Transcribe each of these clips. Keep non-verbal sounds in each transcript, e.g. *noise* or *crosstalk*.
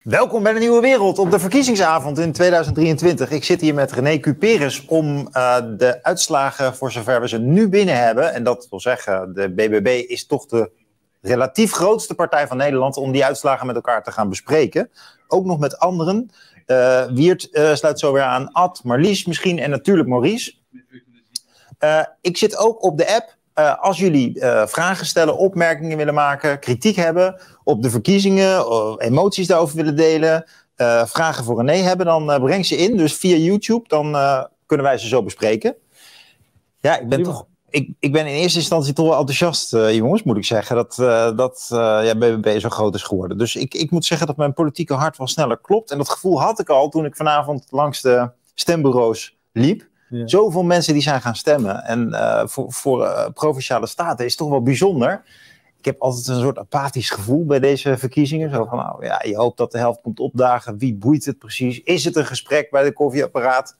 Welkom bij de Nieuwe Wereld op de verkiezingsavond in 2023. Ik zit hier met René Cuperus om uh, de uitslagen, voor zover we ze nu binnen hebben. En dat wil zeggen, de BBB is toch de relatief grootste partij van Nederland om die uitslagen met elkaar te gaan bespreken. Ook nog met anderen. Uh, Wiert uh, sluit zo weer aan. Ad, Marlies misschien en natuurlijk Maurice. ik zit ook op de app. Uh, als jullie uh, vragen stellen, opmerkingen willen maken, kritiek hebben op de verkiezingen, emoties daarover willen delen, vragen voor René hebben, dan breng ze in. Dus via YouTube, dan kunnen wij ze zo bespreken. Ja, ik ben toch. Ik, ik ben in eerste instantie toch wel enthousiast, jongens, moet ik zeggen, dat, dat ja, BBB zo groot is geworden. Dus ik, ik moet zeggen dat mijn politieke hart wel sneller klopt. En dat gevoel had ik al toen ik vanavond langs de stembureaus liep. Ja. Zoveel mensen die zijn gaan stemmen. En uh, voor, voor uh, provinciale staten is het toch wel bijzonder. Ik heb altijd een soort apathisch gevoel bij deze verkiezingen. Zo van, nou ja, je hoopt dat de helft komt opdagen. Wie boeit het precies? Is het een gesprek bij de koffieapparaat?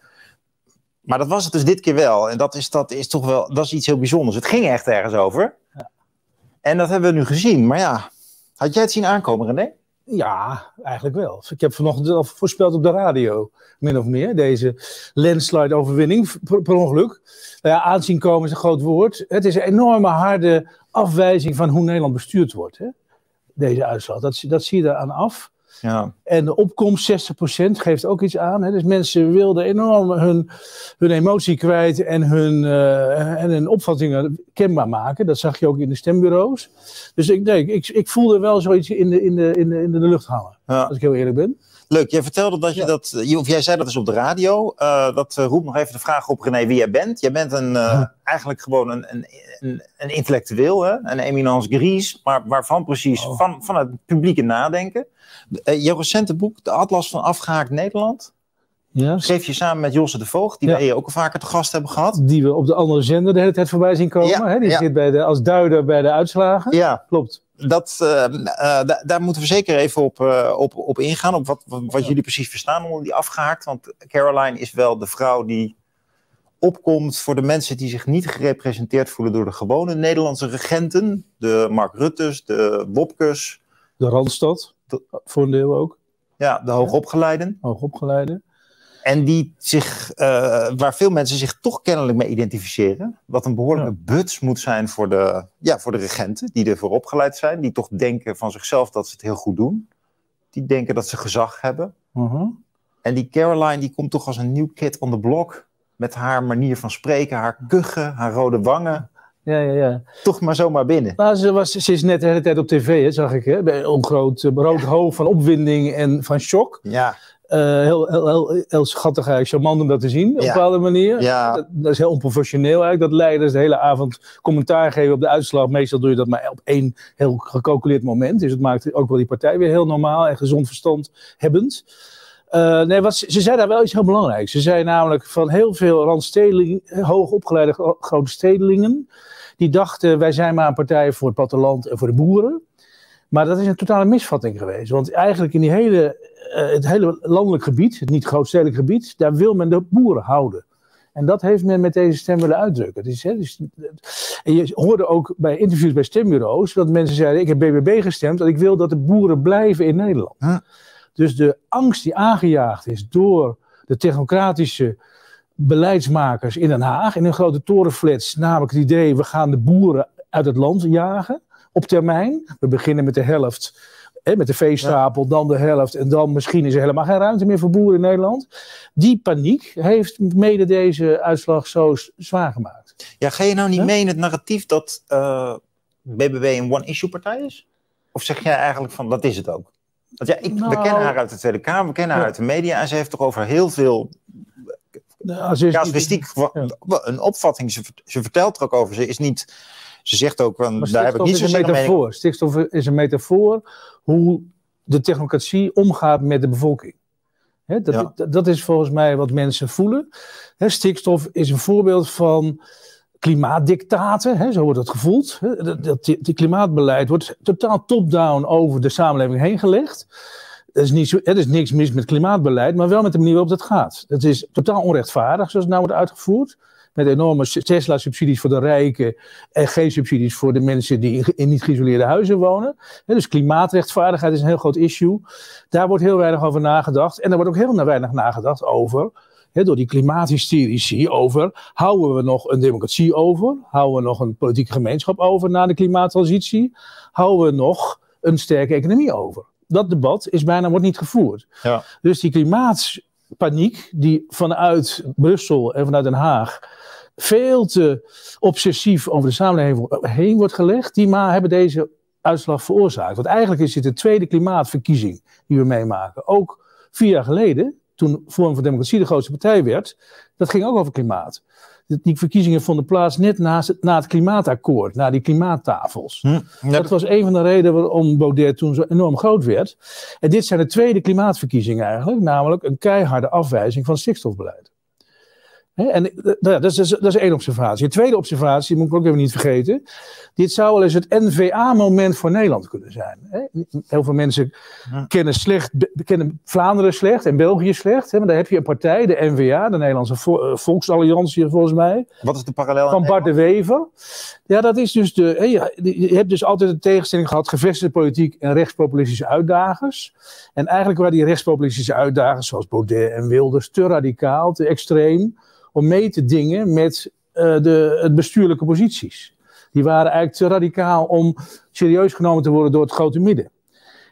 Maar dat was het dus dit keer wel. En dat is, dat is toch wel, dat is iets heel bijzonders. Het ging echt ergens over. Ja. En dat hebben we nu gezien. Maar ja, had jij het zien aankomen, René? Ja, eigenlijk wel. Ik heb vanochtend al voorspeld op de radio, min of meer, deze landslide-overwinning, per, ongeluk. Nou aanzien komen is een groot woord. Het is een enorme harde afwijzing van hoe Nederland bestuurd wordt, hè? deze uitslag. Dat, dat zie je eraan af. Ja. En de opkomst 60% geeft ook iets aan. Hè? Dus mensen wilden enorm hun, hun emotie kwijt en hun, uh, en hun opvattingen kenbaar maken. Dat zag je ook in de stembureaus. Dus ik, denk, ik, ik voelde wel zoiets in de, in de, in de, in de lucht hangen, ja. als ik heel eerlijk ben. Leuk, jij vertelde dat je ja. dat, of jij zei dat is op de radio. Uh, dat uh, roept nog even de vraag op, René, wie jij bent. Jij bent een, uh, eigenlijk gewoon een, een, een, een intellectueel, hè? een eminence grise, maar waarvan precies? Oh. Van, van het publieke nadenken. Uh, je recente boek, De Atlas van Afgehaakt Nederland, ja. schreef je samen met Josse de Voogd, die ja. wij ook al vaker te gast hebben gehad. Die we op de andere zender de hele tijd voorbij zien komen. Ja. Hè? Die zit bij de, als duider bij de uitslagen. Ja, klopt. Dat, uh, uh, daar moeten we zeker even op, uh, op, op ingaan, op wat, wat, wat jullie precies verstaan onder die afgehaakt. Want Caroline is wel de vrouw die opkomt voor de mensen die zich niet gerepresenteerd voelen door de gewone Nederlandse regenten. De Mark Rutte's, de Wopkes. De Randstad, voor een deel ook. Ja, de hoogopgeleiden. Hoogopgeleiden. En die zich, uh, waar veel mensen zich toch kennelijk mee identificeren. Wat een behoorlijke ja. buts moet zijn voor de, ja, voor de regenten, die ervoor opgeleid zijn. Die toch denken van zichzelf dat ze het heel goed doen. Die denken dat ze gezag hebben. Uh -huh. En die Caroline die komt toch als een nieuw kid on the block. Met haar manier van spreken, haar kuchen, haar rode wangen. Ja, ja, ja. Toch maar zomaar binnen. Nou, ze, was, ze is net de hele tijd op tv, hè, zag ik. Hè? Een groot rood hoofd van opwinding en van shock. Ja. Uh, heel, heel, heel, heel schattig, charmant om dat te zien, op een bepaalde manier. Ja. Dat, is heel onprofessioneel eigenlijk, dat leiders de hele avond commentaar geven op de uitslag. Meestal doe je dat maar op één heel gecalculeerd moment. Dus het maakt ook wel die partij weer heel normaal en gezond verstand hebbend. Uh, nee, wat, ze zei daar wel iets heel belangrijks. Ze zei namelijk van heel veel randstedeling, hoogopgeleide grote stedelingen, die dachten wij zijn maar een partij voor het platteland en voor de boeren. Maar dat is een totale misvatting geweest. Want eigenlijk in die hele, uh, het hele landelijk gebied, het niet grootstedelijk gebied, daar wil men de boeren houden. En dat heeft men met deze stem willen uitdrukken. Het is, hè, dus, en je hoorde ook bij interviews bij stembureaus dat mensen zeiden: Ik heb BBB gestemd, want ik wil dat de boeren blijven in Nederland. Huh? Dus de angst die aangejaagd is door de technocratische beleidsmakers in Den Haag, in een grote torenflats, namelijk het idee: we gaan de boeren uit het land jagen op termijn. We beginnen met de helft, hè, met de veestapel, ja. dan de helft en dan misschien is er helemaal geen ruimte meer voor boeren in Nederland. Die paniek heeft mede deze uitslag zo zwaar gemaakt. Ja, ga je nou niet mee in het narratief dat uh, BBB een one-issue-partij is? Of zeg jij eigenlijk van dat is het ook? Want ja, ik, nou, we kennen haar uit de Tweede Kamer, we kennen haar ja. uit de media en ze heeft toch over heel veel nou, casuïstiek ja. een opvatting. Ze, ze, vertelt er ook over. Ze is niet. Ze zegt ook, van, daar heb ik niet zo'n metafoor. Stikstof is een metafoor hoe de technocratie omgaat met de bevolking. He, dat, ja. dat, is volgens mij wat mensen voelen. He, stikstof is een voorbeeld van klimaatdictaten, hè, zo wordt het gevoeld. Hè, dat, dat, die klimaatbeleid wordt totaal top-down over de samenleving heen gelegd. Er is, niet zo, er is niks mis met klimaatbeleid, maar wel met de manier waarop dat gaat. Het is totaal onrechtvaardig zoals het nou wordt uitgevoerd. Met enorme Tesla-subsidies voor de rijken en geen subsidies voor de mensen die in niet geïsoleerde huizen wonen. dus klimaatrechtvaardigheid is een heel groot issue. Daar wordt heel weinig over nagedacht. En er wordt ook heel weinig nagedacht over door die klimaathysterici over, houden we nog een democratie over? Houden we nog een politieke gemeenschap over na de klimaattransitie? Houden we nog een sterke economie over? Dat debat is bijna wordt niet gevoerd. Ja. Dus die klimaatpaniek die vanuit Brussel en vanuit Den Haag veel te obsessief over de samenleving heen wordt gelegd, die maar hebben deze uitslag veroorzaakt. Want eigenlijk is dit de tweede klimaatverkiezing die we meemaken. Ook vier jaar geleden toen Forum voor Democratie de grootste partij werd, dat ging ook over klimaat. Die verkiezingen vonden plaats net na het, na het klimaatakkoord, na die klimaattafels. Hm, dat was een van de redenen waarom Baudet toen zo enorm groot werd. En dit zijn de tweede klimaatverkiezingen eigenlijk, namelijk een keiharde afwijzing van stikstofbeleid. En eh, nou dat, is, dat is één observatie. Een tweede observatie, moet ik ook even niet vergeten. Dit zou wel eens het NVA-moment voor Nederland kunnen zijn. Heel veel mensen kennen, slecht, kennen Vlaanderen slecht en België slecht. Maar daar heb je een partij, de NVA, de Nederlandse eh, Volksalliantie volgens mij. Wat is de parallel? Van Bart de Wever. Ja, dat is dus de. Je hebt dus altijd een tegenstelling gehad: gevestigde politiek en rechtspopulistische uitdagers. En eigenlijk waren die rechtspopulistische uitdagers, zoals Baudet en Wilders, te radicaal, te extreem om mee te dingen met uh, de het bestuurlijke posities. Die waren eigenlijk te radicaal om serieus genomen te worden door het grote midden.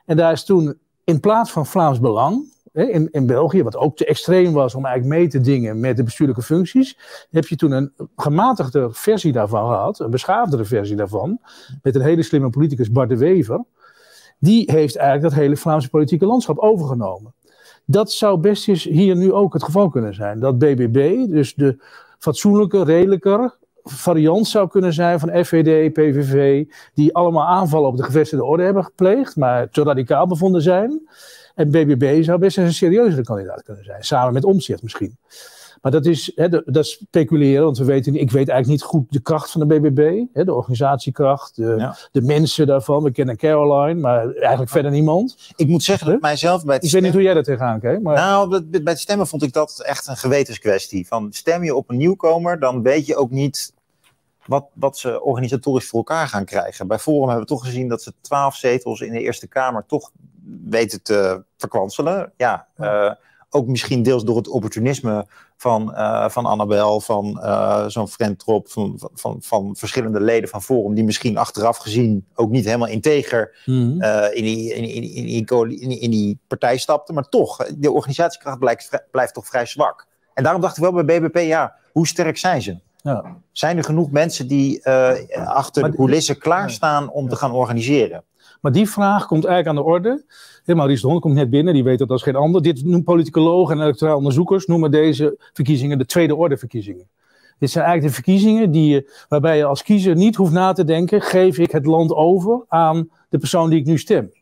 En daar is toen in plaats van Vlaams Belang, in, in België, wat ook te extreem was om eigenlijk mee te dingen met de bestuurlijke functies, heb je toen een gematigde versie daarvan gehad, een beschaafdere versie daarvan, met een hele slimme politicus Bart de Wever. Die heeft eigenlijk dat hele Vlaamse politieke landschap overgenomen. Dat zou best eens hier nu ook het geval kunnen zijn. Dat BBB, dus de fatsoenlijke, redelijker variant zou kunnen zijn van FVD, PVV, die allemaal aanvallen op de gevestigde orde hebben gepleegd, maar te radicaal bevonden zijn. En BBB zou best eens een serieuzere kandidaat kunnen zijn, samen met Omtzigt misschien. Maar dat is, hè, dat is speculeren, want we weten, ik weet eigenlijk niet goed de kracht van de BBB. Hè, de organisatiekracht, de, de, mensen daarvan. We kennen Caroline, maar eigenlijk verder niemand. Ik moet zeggen dat mijzelf bij het Ik weet niet hoe jij daar tegenaan kijkt. Maar... Nou, bij het stemmen vond ik dat echt een gewetenskwestie. Van stem je op een nieuwkomer, dan weet je ook niet wat, wat ze organisatorisch voor elkaar gaan krijgen. Bij Forum hebben we toch gezien dat ze twaalf zetels in de Eerste Kamer toch weten te verkwanselen. Ja, uh, ook misschien deels door het opportunisme van, uh, van Annabel, van uh, zo'n Trop, van, van, van verschillende leden van Forum, die misschien achteraf gezien ook niet helemaal integer mm uh, in, die, in, in, in, in, in, die partij stapten. Maar toch, de organisatiekracht blijft, blijft toch vrij zwak. En daarom dacht ik wel bij BBP, ja, hoe sterk zijn ze? Ja. Zijn er genoeg mensen die achter de coulissen klaarstaan om te gaan organiseren? Maar die vraag komt eigenlijk aan de orde. Helemaal Maurice de Hond komt net binnen, die weet dat als geen ander. Dit noemen politicologen en electoraal onderzoekers noemen deze verkiezingen de tweede orde verkiezingen. Dit zijn eigenlijk de verkiezingen die, waarbij je als kiezer niet hoeft na te denken: geef ik het land over aan de persoon die ik nu stem?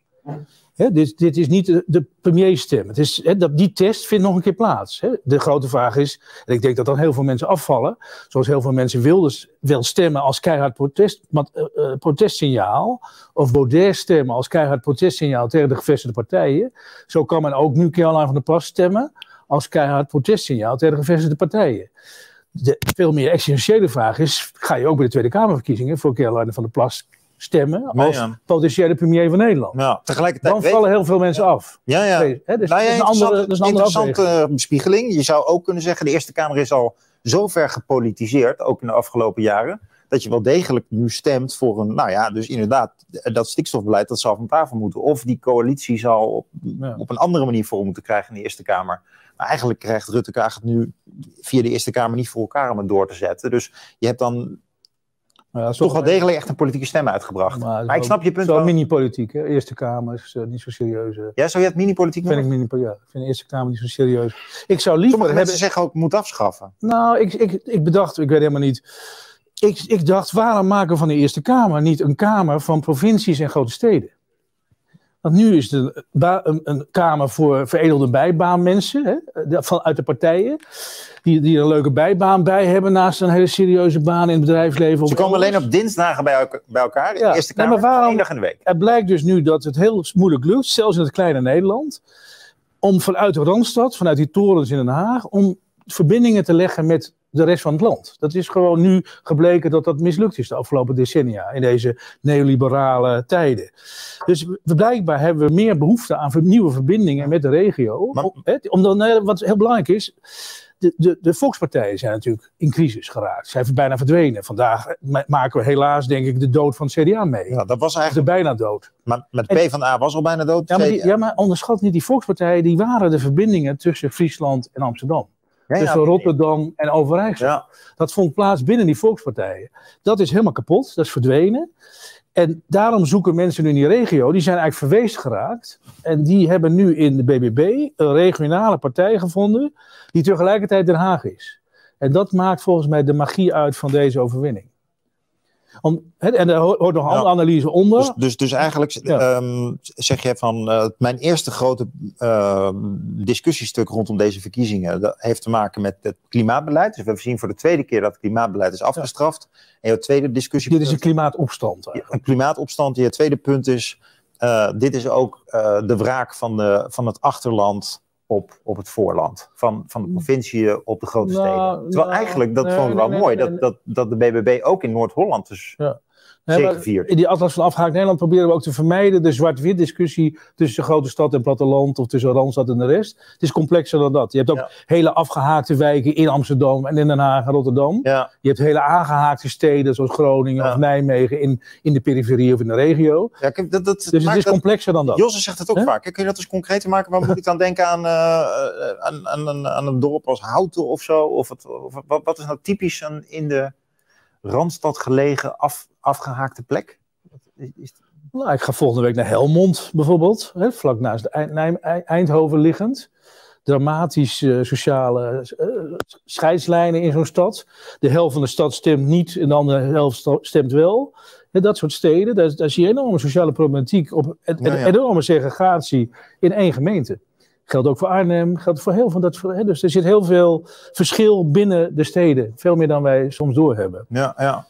Dit, dit, is niet de, de premierstem. Het is, dat, die test vindt nog een keer plaats. De grote vraag is, en ik denk dat dan heel veel mensen afvallen, zoals heel veel mensen wilden wel stemmen als keihard protest, uh, uh, protestsignaal, of Baudet stemmen als keihard protestsignaal tegen de gevestigde partijen. Zo kan men ook nu Caroline van der Plas stemmen als keihard protestsignaal tegen de gevestigde partijen. De veel meer essentiële vraag is: ga je ook bij de Tweede Kamerverkiezingen voor Caroline van der Plas stemmen als potentiële premier van Nederland. Ja, tegelijkertijd Dan vallen heel veel mensen af. Ja, ja. dus nou dat is een andere, dat is een interessante bespiegeling. Je zou ook kunnen zeggen, de Eerste Kamer is al zo ver gepolitiseerd, ook in de afgelopen jaren, dat je wel degelijk nu stemt voor een, nou ja, dus inderdaad, dat stikstofbeleid, dat zal van tafel moeten. Of die coalitie zal op, op een andere manier voor moeten krijgen in de Eerste Kamer. Maar eigenlijk krijgt Rutte Kaag het nu via de Eerste Kamer niet voor elkaar om het door te zetten. Dus je hebt dan ja, toch wel degelijk echt een politieke stem uitgebracht. Maar, ik snap je punt wel. mini-politiek, hè? Eerste Kamer is uh, niet zo serieus. Uh. Ja, zou je het mini-politiek vind ik mini Ja, ik vind de Eerste Kamer niet zo serieus. Ik zou liever Sommige mensen zeggen ook, moet afschaffen. Nou, ik, ik, ik bedacht, ik weet helemaal niet... Ik, ik dacht, waarom maken we van de Eerste Kamer niet een Kamer van provincies en grote steden? Want nu is het een, een, kamer voor veredelde bijbaanmensen hè, vanuit de partijen. Die, die er een leuke bijbaan bij hebben naast een hele serieuze baan in het bedrijfsleven. Ze komen alleen op dinsdagen bij, bij elkaar, in de Eerste Kamer, nee, maar waarom, dag in de week. Het blijkt dus nu dat het heel moeilijk lukt, zelfs in het kleine Nederland, om vanuit de Randstad, vanuit die torens in Den Haag, om verbindingen te leggen met de rest van het land. Dat is gewoon nu gebleken dat dat mislukt is de afgelopen decennia in deze neoliberale tijden. Dus blijkbaar hebben we meer behoefte aan nieuwe verbindingen met de regio. Maar- Omdat, wat heel belangrijk is, de, de, de volkspartijen zijn natuurlijk in crisis geraakt. Zijn bijna verdwenen. Vandaag ma- maken we helaas, denk ik, de dood van het CDA mee. Ja, dat was De eigenlijk. bijna dood. Maar met P van A was al bijna dood. Ja maar, die, ja, maar onderschat niet, die volkspartijen die waren de verbindingen tussen Friesland en Amsterdam. Ja, ja, tussen Rotterdam en Overijssel. Ja, Dat vond plaats binnen die volkspartijen. Dat is helemaal kapot, dat is verdwenen. En daarom zoeken mensen nu in die regio, die zijn eigenlijk verweest geraakt. En die hebben nu in de BBB een regionale partij gevonden, die tegelijkertijd Den Haag is. En dat maakt volgens mij de magie uit van deze overwinning. Om, en er ho- hoort nog een Ja. analyse onder. dus, dus, dus eigenlijk Ja. ehm, zeg je van eh, mijn eerste grote ehm, discussiestuk rondom deze verkiezingen dat heeft te maken met het klimaatbeleid. Dus we hebben zien voor de tweede keer dat het klimaatbeleid is afgestraft. En jouw tweede discussie. Dit is een klimaatopstand. eigenlijk. een klimaatopstand. Je tweede punt is, eh, dit is ook eh, de wraak van, de, van het achterland op, op het voorland. Van, van de provincie op de grote Nou, steden. Terwijl nou, eigenlijk, dat nee, vond ik wel nee, mooi, dat, dat, dat de BBB ook in Noord-Holland dus Ja. Zeker. In die Atlas van Afgehaakt Nederland proberen we ook te vermijden de zwart-wit discussie tussen de grote stad en platteland of tussen Randstad en de rest. Het is complexer dan dat. Je hebt ook Ja. hele afgehaakte wijken in Amsterdam en in Den Haag en Rotterdam. Ja, Je hebt hele aangehaakte steden zoals Groningen Ja. of Nijmegen in, in de periferie of in de regio. dat, dat, Dus het is dat- complexer dan dat. Josse zegt het ook vaak. Kun je dat eens concreter maken? Waar moet ik dan denken aan, eh, aan, aan, aan, aan een dorp als Houten of zo? Of, het, of wat, wat is nou typisch een in de Randstad gelegen af, afgehaakte plek? Is- is- Nou, ik ga volgende week naar Helmond bijvoorbeeld, hè, vlak naast Eindhoven liggend. Dramatisch eh, sociale eh, scheidslijnen in zo'n stad. De helft van de stad stemt niet en de andere helft stemt wel. Dat soort steden, daar, daar zie je enorme sociale problematiek op. En, ja. enorme segregatie in één gemeente. Geldt ook voor Arnhem, geldt voor heel veel dat. Hè, dus er zit heel veel verschil binnen de steden. Veel meer dan wij soms doorhebben. Ja, ja.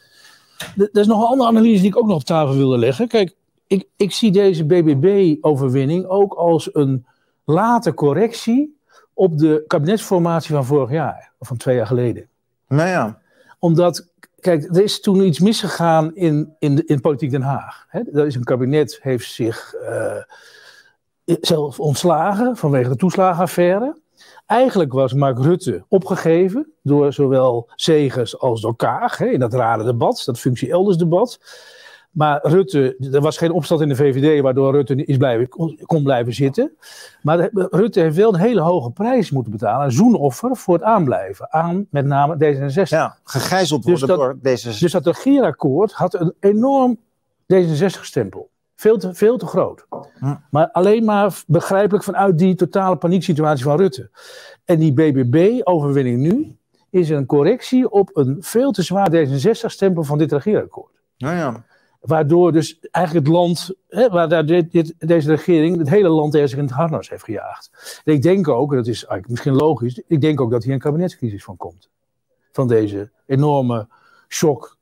Er is nog een andere analyse die ik ook nog op tafel wilde leggen. Kijk, ik, ik zie deze BBB-overwinning ook als een late correctie op de kabinetsformatie van vorig jaar, of van twee jaar geleden. Nou ja. Omdat, kijk, er is toen iets misgegaan in, in, in politiek Den Haag. Hè? Er is een kabinet, heeft zich eh, zelf ontslagen vanwege de toeslagenaffaire. Eigenlijk was Mark Rutte opgegeven door zowel Segers als door Kaag hè, in dat rare debat, dat functie elders debat. Maar Rutte, er was geen opstand in de VVD waardoor Rutte is blijven, kon, blijven zitten. Maar Rutte heeft wel een hele hoge prijs moeten betalen, een zoenoffer voor het aanblijven aan met name D66. ja. Gegijzeld Dus worden dat- door deze... Dus dat regeerakkoord had een enorm D66-stempel. Veel te, veel te groot. Maar alleen maar begrijpelijk vanuit die totale panieksituatie van Rutte. En die BBB-overwinning nu is een correctie op een veel te zwaar D66-stempel van dit regeerakkoord. ja. Waardoor dus eigenlijk het land, hè, waar dit, dit- deze regering, het hele land er zich in het harnas heeft gejaagd. En ik denk ook, en dat is eigenlijk misschien logisch, ik denk ook dat hier een kabinetscrisis van komt. Van deze enorme shock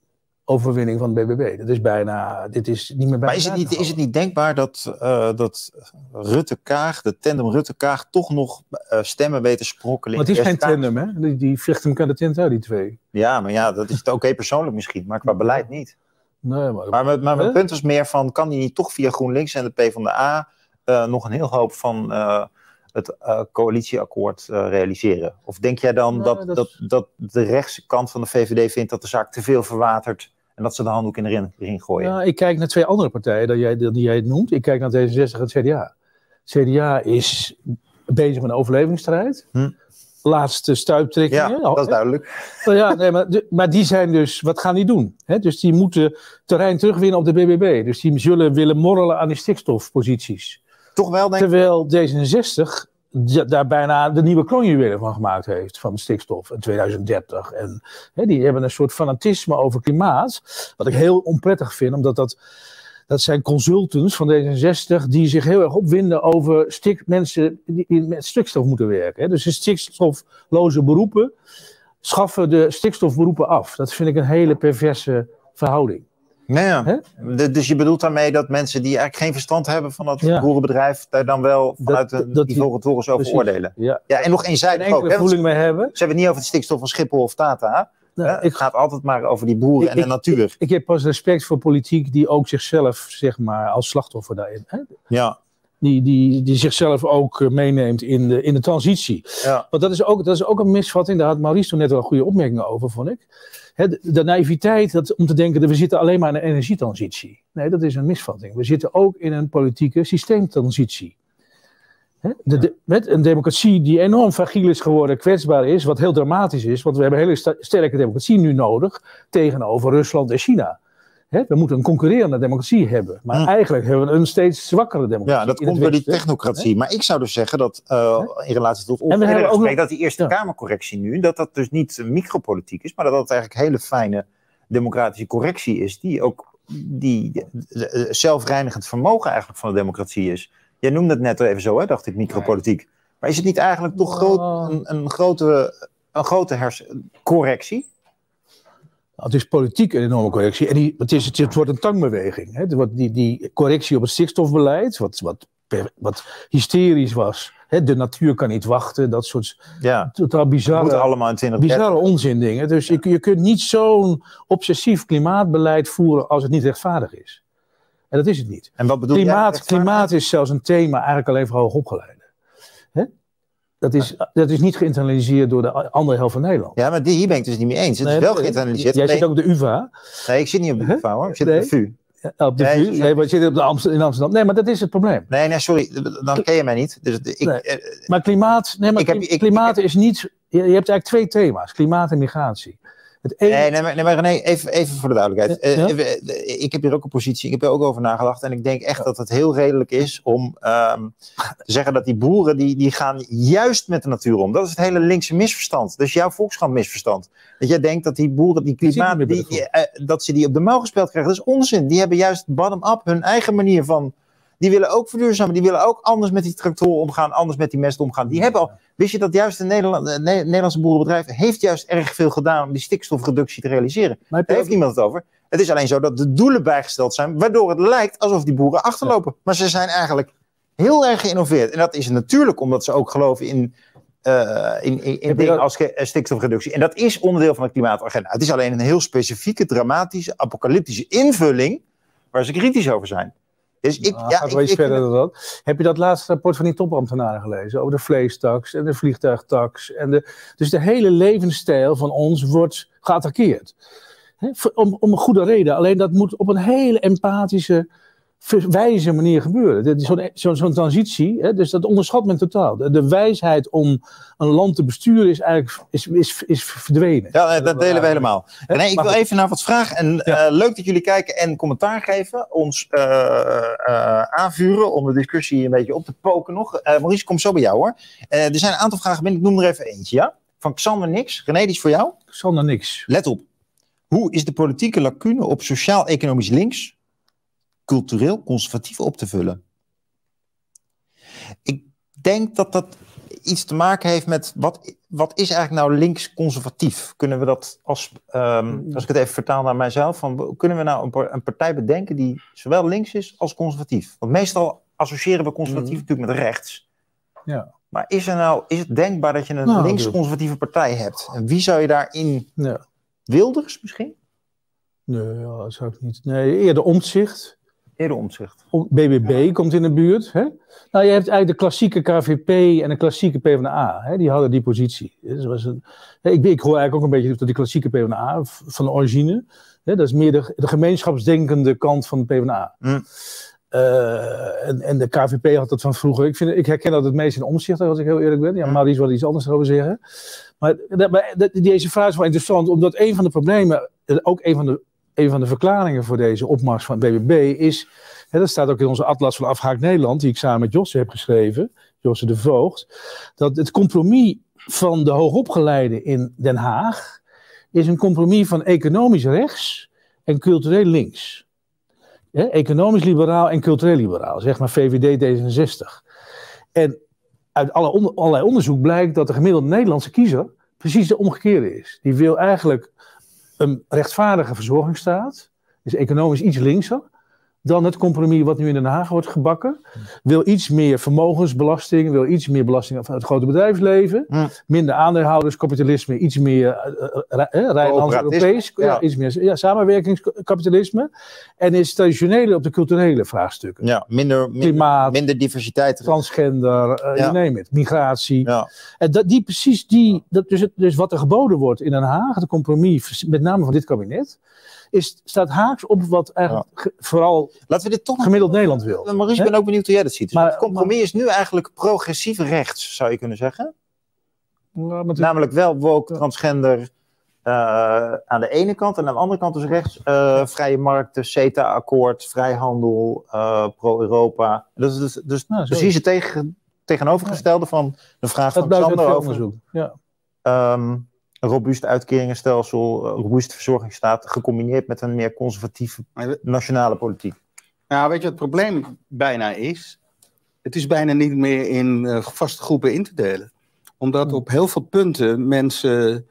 overwinning van de BBB. Dat is bijna, dit is niet meer bij Maar is het, niet, te is het niet denkbaar dat, eh, dat Rutte-Kaag, de tandem Rutte-Kaag, toch nog eh, stemmen weten sprokkelen? Maar het is geen tandem, hè? Die, die vechten elkaar de tent uit, die twee. Ja, maar ja, dat is het oké *laughs* persoonlijk misschien, maar qua beleid niet. Nee, maar, Maar, mijn- maar mijn Huh? punt was meer van, kan die niet toch via GroenLinks en de PvdA eh nog een heel hoop van het coalitieakkoord realiseren? Of denk jij dan Nee, dat, dat dat, de rechtse kant van de VVD vindt dat de zaak te veel verwatert en dat ze de handdoek in de ring, ring gooien? Ja, ik kijk naar twee andere partijen dan jij, die jij noemt. Ik kijk naar D66 en het CDA. CDA is bezig met een overlevingsstrijd. Hm. Laatste stuiptrekkingen. Ja, dat is duidelijk. Nou ja, nee, maar, maar die zijn dus, wat gaan die doen? Dus die moeten terrein terugwinnen op de BBB. Dus die zullen willen morrelen aan die stikstofposities. Toch wel, denk ik. Terwijl D66 ja, daar bijna de nieuwe kroonjuwelen van gemaakt heeft, van stikstof in 2030. En die hebben een soort fanatisme over klimaat, wat ik heel onprettig vind, omdat dat, dat zijn consultants van D66 die zich heel erg opwinden over stik, mensen die, met stikstof moeten werken. Dus de stikstofloze beroepen schaffen de stikstofberoepen af. Dat vind ik een hele perverse verhouding. Ja. Dus je bedoelt daarmee dat mensen die eigenlijk geen verstand hebben van dat Ja. boerenbedrijf, daar dan wel vanuit Dat- een dat die- niveau over Precies. oordelen. Ja. Ja, en nog eenzijdig ook. Hè? want voeling mee hebben. Ze hebben het niet over de stikstof van Schiphol of Tata. Nou, hè? ik, Het gaat altijd maar over die boeren Ik- en de ik- natuur. ik heb pas respect voor politiek die ook zichzelf, zeg maar, als slachtoffer daarin. Hè? Ja, Die, die, die zichzelf ook eh, meeneemt in de, in de transitie. ja. Want dat is, ook, dat is ook een misvatting. Daar had Maurice toen net wel een goede opmerkingen over, vond ik. De, de naïviteit dat, om te denken dat we zitten alleen maar in een energietransitie. Nee, dat is een misvatting. We zitten ook in een politieke systeemtransitie. Hè, de, de- met een democratie die enorm fragiel is geworden, kwetsbaar is, wat heel dramatisch is. Want we hebben een hele sterke democratie nu nodig tegenover Rusland en China. Hè, we moeten een concurrerende democratie hebben. Maar Hm. eigenlijk hebben we een steeds zwakkere democratie. ja, dat komt door die technocratie. Maar ik zou dus zeggen dat uh, in relatie tot ons gesprek, nog- dat die Eerste Ja. Kamercorrectie nu, dat dat dus niet micropolitiek is, maar dat dat eigenlijk hele fijne democratische correctie is, die ook die de- de- zelfreinigend vermogen eigenlijk van de democratie is. Jij noemde het net even zo, hè, dacht ik, micropolitiek. Maar is het niet eigenlijk toch groot, Oh. een, een grote, een grote hers- correctie? Het is politiek een enorme correctie. En die, het, is, het wordt een tangbeweging. Hè. Die, die correctie op het stikstofbeleid, wat, wat, wat hysterisch was. Hè. De natuur kan niet wachten, dat soort Ja, totaal bizarre, moeten allemaal in 2030. bizarre onzin dingen. Dus je, je kunt niet zo'n obsessief klimaatbeleid voeren als het niet rechtvaardig is. En dat is het niet. En wat bedoel Klimaat, rechtvaardig? klimaat is zelfs een thema eigenlijk alleen voor hoogopgeleiden. Dat, is, dat is niet geïnternaliseerd door de andere helft van Nederland. Ja, maar die, hier ben ik dus niet mee eens. Het Nee, is wel geïnternaliseerd. Jij zit ook op de UvA. nee, ik zit niet op de? UvA hoor. Ik zit Nee. op de VU. Ja, Op de Nee, VU? Nee, maar je zit op de Amst- in Amsterdam. Nee, maar dat is het probleem. Nee, nee, sorry. Dan ken je mij niet. Dus ik, Nee. eh, Maar klimaat, nee, maar Ik heb- kli- ik- klimaat is niet. Je, je hebt eigenlijk twee thema's: klimaat en migratie. Het Nee, nee, maar, nee, maar René, even, even voor de duidelijkheid. Ja, Eh, ja. eh, ik heb hier ook een positie, ik heb er ook over nagedacht. En ik denk echt dat het heel redelijk is om ehm, te zeggen dat die boeren, die, die gaan juist met de natuur om. Dat is het hele linkse misverstand. Dus jouw Volkskrant misverstand. Dat jij denkt dat die boeren, die klimaat, die, eh, dat ze die op de mouw gespeeld krijgen. Dat is onzin. Die hebben juist bottom-up hun eigen manier van... Die willen ook verduurzamen. Die willen ook anders met die tractoren omgaan, anders met die mest omgaan. Die hebben al, wist je dat juist het Nederland, Ne- Nederlandse boerenbedrijf heeft juist erg veel gedaan om die stikstofreductie te realiseren. Daar heeft niemand het over. Het is alleen zo dat de doelen bijgesteld zijn, waardoor het lijkt alsof die boeren achterlopen. Maar ze zijn eigenlijk heel erg geïnnoveerd. En dat is natuurlijk omdat ze ook geloven in, eh, in, in, dingen als eh, stikstofreductie. En dat is onderdeel van de klimaatagenda. Het is alleen een heel specifieke, dramatische, apocalyptische invulling waar ze kritisch over zijn. Dus ik, Nou, ja, gaat ik, wel iets verder dan dat. Heb je dat laatste rapport van die topambtenaren gelezen? Over de vleestaks en de vliegtuigtax. En de, dus de hele levensstijl van ons wordt geattaqueerd. Hè, voor- om, om een goede reden. Alleen dat moet op een hele empathische, wijze manier gebeuren. Zo'n zo'n zo'n transitie, hè, dus dat onderschat men totaal. De, de wijsheid om een land te besturen is eigenlijk is, is, is verdwenen. Ja, dat delen we helemaal. Hè, Nee, ik wil even naar wat vragen. En Ja. eh, leuk dat jullie kijken en commentaar geven. Ons eh, eh, aanvuren om de discussie een beetje op te poken nog. Maurice, kom zo bij jou hoor. Er zijn een aantal vragen binnen. Ik noem er even eentje, ja? Van Xander Nix. René, die is voor jou. Sander niks. Let op. Hoe is de politieke lacune op sociaal-economisch links cultureel conservatief op te vullen? Ik denk dat dat iets te maken heeft met wat, wat is eigenlijk nou links-conservatief? Kunnen we dat als, ehm, als ik het even vertaal naar mijzelf, van, kunnen we nou een, een partij bedenken die zowel links is als conservatief? Want meestal associëren we conservatief Mhm. natuurlijk met rechts. Ja. Maar is, er nou, is het denkbaar dat je een Nou, links-conservatieve partij hebt? En wie zou je daarin Ja. Wilders misschien? Nee, ja, dat zou ik niet. Nee, eerder omzicht. Eerder omzicht. BBB komt in de buurt. Hè? Nou, je hebt eigenlijk de klassieke KVP en de klassieke PvdA. Hè? Die hadden die positie. Dus was een, hè, ik, ik hoor eigenlijk ook een beetje tot die klassieke PvdA van de origine. Hè? Dat is meer de, de gemeenschapsdenkende kant van de PvdA. Hm. Eh, en, en de KVP had dat van vroeger. Ik, vind, ik herken dat het meest in omzicht, als ik heel eerlijk ben. Ja, Hm. Maurice wil iets anders erover zeggen. Maar, dat- maar dat- deze vraag is wel interessant, omdat een van de problemen, eh, ook een van de, een van de verklaringen voor deze opmars van BBB is, hè, dat staat ook in onze atlas van Afhaak Nederland, die ik samen met Josse heb geschreven, Josse de Voogd, dat het compromis van de hoogopgeleiden in Den Haag is een compromis van economisch rechts en cultureel links. Hè, economisch liberaal en cultureel liberaal, zeg maar VVD D66. En uit alle onder- allerlei onderzoek blijkt dat de gemiddelde Nederlandse kiezer precies de omgekeerde is. Die wil eigenlijk een rechtvaardige verzorgingsstaat, is economisch iets linkser dan het compromis wat nu in Den Haag wordt gebakken. Wil iets meer vermogensbelasting, wil iets meer belasting van het grote bedrijfsleven. Minder aandeelhouderskapitalisme, iets meer uh, uh, Rijnlands-Europees, ja. Ja. iets meer ja, samenwerkingskapitalisme. En is traditionele op de culturele vraagstukken. Ja, minder, minder, Klimaat. minder diversiteit. Transgender, eh, Ja. name it, migratie. Ja. En dat, die precies die, dat, dus, het- dus wat er geboden wordt in Den Haag, het compromis, met name van dit kabinet, is, staat haaks op wat eigenlijk ge- vooral Laten we dit toch nog gemiddeld Nederland wil. Maurice, ik ben ook benieuwd hoe jij dat ziet. Dus Maar- het compromis is nu eigenlijk progressief rechts, zou je kunnen zeggen. Nou, Namelijk wel woke, transgender eh, aan de ene kant. En aan de andere kant dus rechts eh, vrije markten, CETA-akkoord, vrijhandel, eh, pro-Europa. Dat is dus, dus Nou, precies het tegen, tegenovergestelde van de vraag dat van Sander over. Ja. ehm, een robuust uitkeringenstelsel, een robuuste verzorgingsstaat, gecombineerd met een meer conservatieve nationale politiek. Nou, weet je wat het probleem bijna is? Het is bijna niet meer in eh, vaste groepen in te delen. Omdat op heel veel punten mensen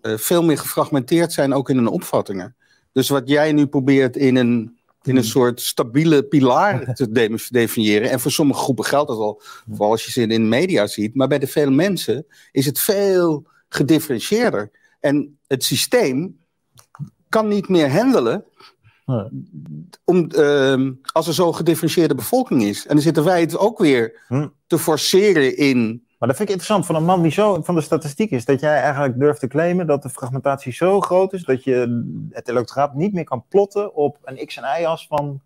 eh, veel meer gefragmenteerd zijn, ook in hun opvattingen. Dus wat jij nu probeert in een, in een soort stabiele pilaar *laughs* te de- definiëren. En voor sommige groepen geldt dat al, vooral als je ze in de media ziet. Maar bij de vele mensen is het veel gedifferentieerder. En het systeem kan niet meer handelen Nee. om, ehm, als er zo'n gedifferentieerde bevolking is. En dan zitten wij het ook weer Hm. te forceren in. Maar dat vind ik interessant van een man die zo van de statistiek is. Dat jij eigenlijk durft te claimen dat de fragmentatie zo groot is. dat je het electoraat niet meer kan plotten op een x- en y-as van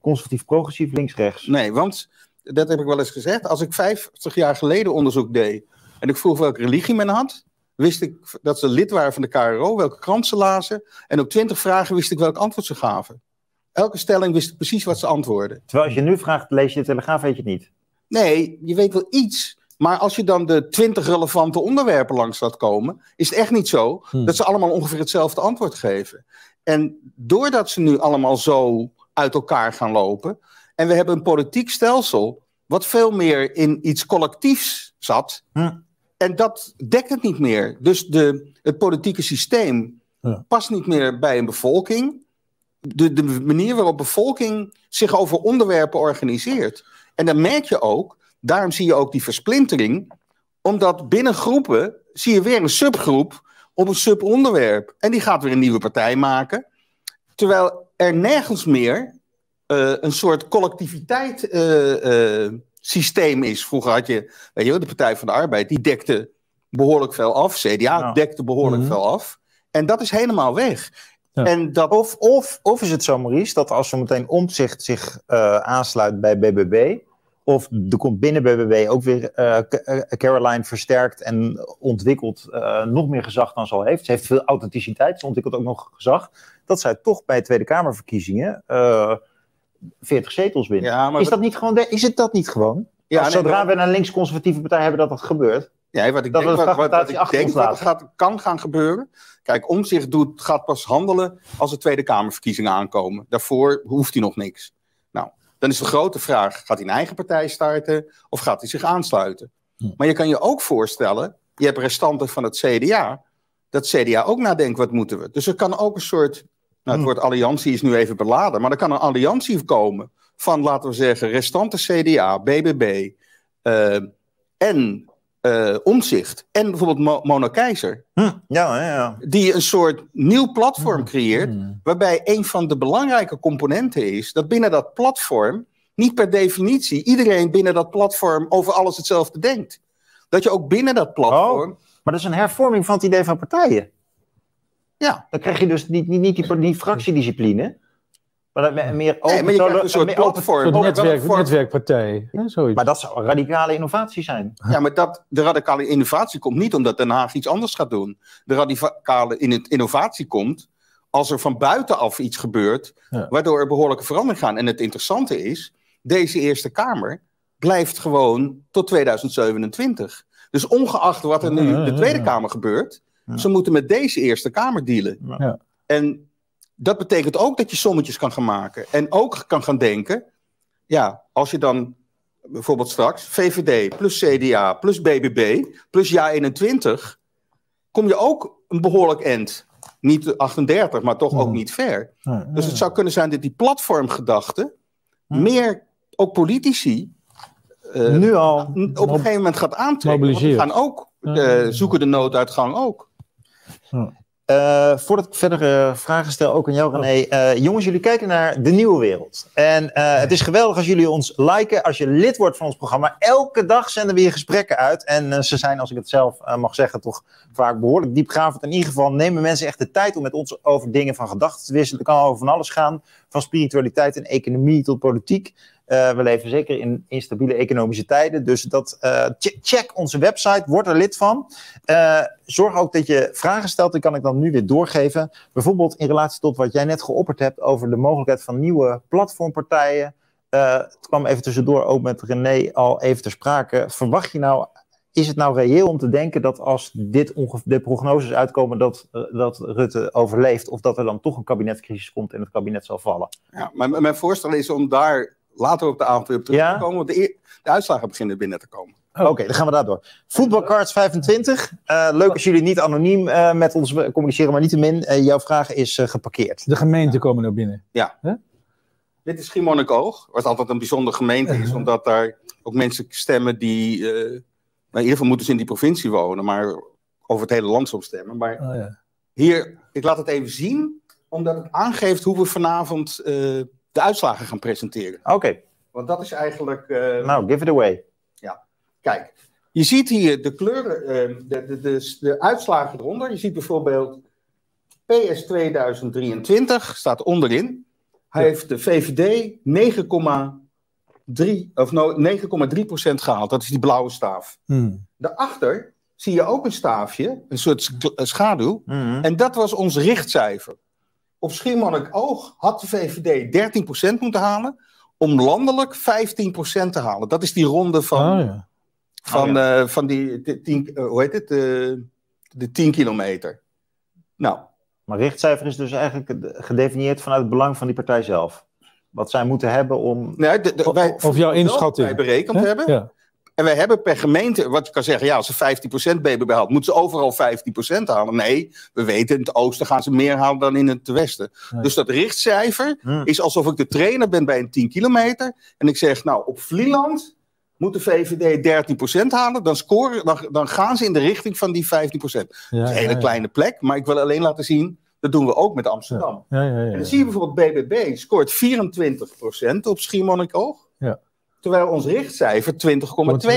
conservatief, progressief, links-rechts. Nee, want dat heb ik wel eens gezegd. Als ik 50 jaar geleden onderzoek deed. en ik vroeg welke religie men had. Wist ik dat ze lid waren van de KRO, welke krant ze lazen. en op 20 vragen wist ik welk antwoord ze gaven. Elke stelling wist ik precies wat ze antwoordden. Terwijl als je nu vraagt, lees je de Telegraaf, weet je het niet. Nee, je weet wel iets. Maar als je dan de 20 relevante onderwerpen langs laat komen, is het echt niet zo Hmm. dat ze allemaal ongeveer hetzelfde antwoord geven. En doordat ze nu allemaal zo uit elkaar gaan lopen, en we hebben een politiek stelsel wat veel meer in iets collectiefs zat, Hm. En dat dekt het niet meer. Dus de, het politieke systeem Ja. past niet meer bij een bevolking. De, de manier waarop bevolking zich over onderwerpen organiseert. En dan merk je ook, daarom zie je ook die versplintering, omdat binnen groepen zie je weer een subgroep op een subonderwerp. En die gaat weer een nieuwe partij maken. Terwijl er nergens meer eh, een soort collectiviteit eh, eh, systeem is. Vroeger had je, weet je wel, de Partij van de Arbeid, die dekte behoorlijk veel af. CDA Ja. dekte behoorlijk Mhm. veel af. En dat is helemaal weg. Ja. En dat, Of, of, of is het zo, Maurice, dat als zo meteen omzicht zich eh, aansluit bij BBB. of er komt binnen BBB ook weer eh, eh, Caroline versterkt en ontwikkelt eh, nog meer gezag dan ze al heeft. Ze heeft veel authenticiteit, ze ontwikkelt ook nog gezag. Dat zij toch bij Tweede Kamerverkiezingen eh 40 zetels winnen. ja, maar is, dat niet gewoon, de- is het dat niet gewoon? ja, Als nee, zodra maar- we een links-conservatieve partij hebben dat dat gebeurt. Ja, wat ik Dat denk, de wat, ik denk gaat, kan gaan gebeuren. Kijk, Omzicht doet, gaat pas handelen als er Tweede Kamerverkiezingen aankomen. Daarvoor hoeft hij nog niks. Nou, dan is de grote vraag: gaat hij een eigen partij starten of gaat hij zich aansluiten? Hm. Maar je kan je ook voorstellen: je hebt restanten van het CDA. Dat CDA ook nadenkt: wat moeten we? Dus er kan ook een soort. Nou, het Hm. woord alliantie is nu even beladen, maar er kan een alliantie komen van, laten we zeggen, restanten CDA, BBB eh, en eh Omzicht en bijvoorbeeld Mo Mona Keizer, Hm, ja, ja, ja. die een soort nieuw platform creëert, Hmm. waarbij een van de belangrijke componenten is dat binnen dat platform niet per definitie iedereen binnen dat platform over alles hetzelfde denkt. Dat je ook binnen dat platform. Maar dat is een hervorming van het idee van partijen. Ja. Dan krijg je dus niet, niet, niet die, die fractiediscipline. Maar dat me- meer open... Nee, maar je krijgt een soort platform. Een netwerk, netwerkpartij. Ja, zoiets. Maar dat zou een radicale innovatie zijn. Ja, maar dat, de radicale innovatie komt niet omdat Den Haag iets anders gaat doen. De radicale in- innovatie komt als er van buitenaf iets gebeurt, Ja. waardoor er behoorlijke veranderingen gaan. En het interessante is, deze Eerste Kamer blijft gewoon tot 2027. Dus ongeacht wat er nu in de Tweede. Kamer gebeurt, Ja. ze moeten met deze Eerste Kamer dealen. Ja. En dat betekent ook dat je sommetjes kan gaan maken. En ook kan gaan denken, ja, als je dan bijvoorbeeld straks VVD plus CDA plus BBB plus Ja 21, kom je ook een behoorlijk eind Niet 38, maar toch ook niet ver. Ja, Dus ja. het zou kunnen zijn dat die platformgedachte meer ook politici eh, nu al. op een gegeven moment gaat aantrekken. Want gaan ook, Ja, eh, ja, ja. zoeken de nooduitgang ook. Eh, voordat ik verder eh, vragen stel, ook aan jou René. Eh, jongens, jullie kijken naar de nieuwe wereld. En eh, het is geweldig als jullie ons liken, als je lid wordt van ons programma. Elke dag zenden we hier gesprekken uit. En ze zijn, als ik het zelf mag zeggen, toch vaak behoorlijk diepgravend. In ieder geval nemen mensen echt de tijd om met ons over dingen van gedachten te wisselen. Het kan over van alles gaan, van spiritualiteit en economie tot politiek. Eh, we leven zeker in instabiele economische tijden. Dus dat, eh, che- check onze website, word er lid van. Eh, zorg ook dat je vragen stelt, die kan ik dan nu weer doorgeven. Bijvoorbeeld in relatie tot wat jij net geopperd hebt over de mogelijkheid van nieuwe platformpartijen. Het kwam even tussendoor ook met René al even ter sprake. Verwacht je nou, is het nou reëel om te denken dat als dit de prognoses uitkomen dat, dat Rutte overleeft, of dat er dan toch een kabinetscrisis komt en het kabinet zal vallen? Ja, maar mijn voorstel is om daar later op de avond weer op terug Ja? te komen. Want de, de uitslagen beginnen binnen te komen. Oké, dan gaan we daardoor. Voetbalcards 25. Eh, leuk als jullie niet anoniem eh, met ons communiceren, maar niettemin, eh jouw vraag is eh, geparkeerd. De gemeenten komen naar binnen. Dit is Schiermonnikoog, wat altijd een bijzondere gemeente is, omdat daar ook mensen stemmen die... eh, nou, in ieder geval moeten ze in die provincie wonen, maar over het hele land soms stemmen. Maar Oh, ja. hier, ik laat het even zien, omdat het aangeeft hoe we vanavond eh, de uitslagen gaan presenteren. Oké, Want dat is eigenlijk... eh, nou, give it away. Kijk, je ziet hier de kleuren, eh, de, de, de, de uitslagen eronder. Je ziet bijvoorbeeld PS 2023 staat onderin. Hij Ja. heeft de VVD 9,3 of no, 9,3% gehaald. Dat is die blauwe staaf. Hmm. Daarachter zie je ook een staafje, een soort schaduw. Mhm. En dat was ons richtcijfer. Op Schiermonnikoog had de VVD 13% moeten halen. Om landelijk 15% te halen. Dat is die ronde van, Oh, ja. van, Oh, eh, van die, de, tien, eh, hoe heet het? De, de 10 kilometer. Nou, Maar richtcijfer is dus eigenlijk gedefinieerd vanuit het belang van die partij zelf. Wat zij moeten hebben om. nee, de, de, Of- wij, of jouw inschatting. Wij berekend hebben. Ja. En wij hebben per gemeente, wat je kan zeggen, ja, als ze 15% BBB haalt, moeten ze overal 15% halen. Nee, we weten, in het oosten gaan ze meer halen dan in het westen. Nee. Dus dat richtcijfer Hmm. is alsof ik de trainer ben bij een 10 kilometer. En ik zeg, nou, op Vlieland moet de VVD 13% halen. Dan, scoren, dan, dan gaan ze in de richting van die 15%. Ja, Dat is een hele ja, kleine plek, maar ik wil alleen laten zien, dat doen we ook met Amsterdam. Ja, ja, ja, En dan zie je bijvoorbeeld BBB scoort 24% op Schiermonnikoog. Terwijl ons richtcijfer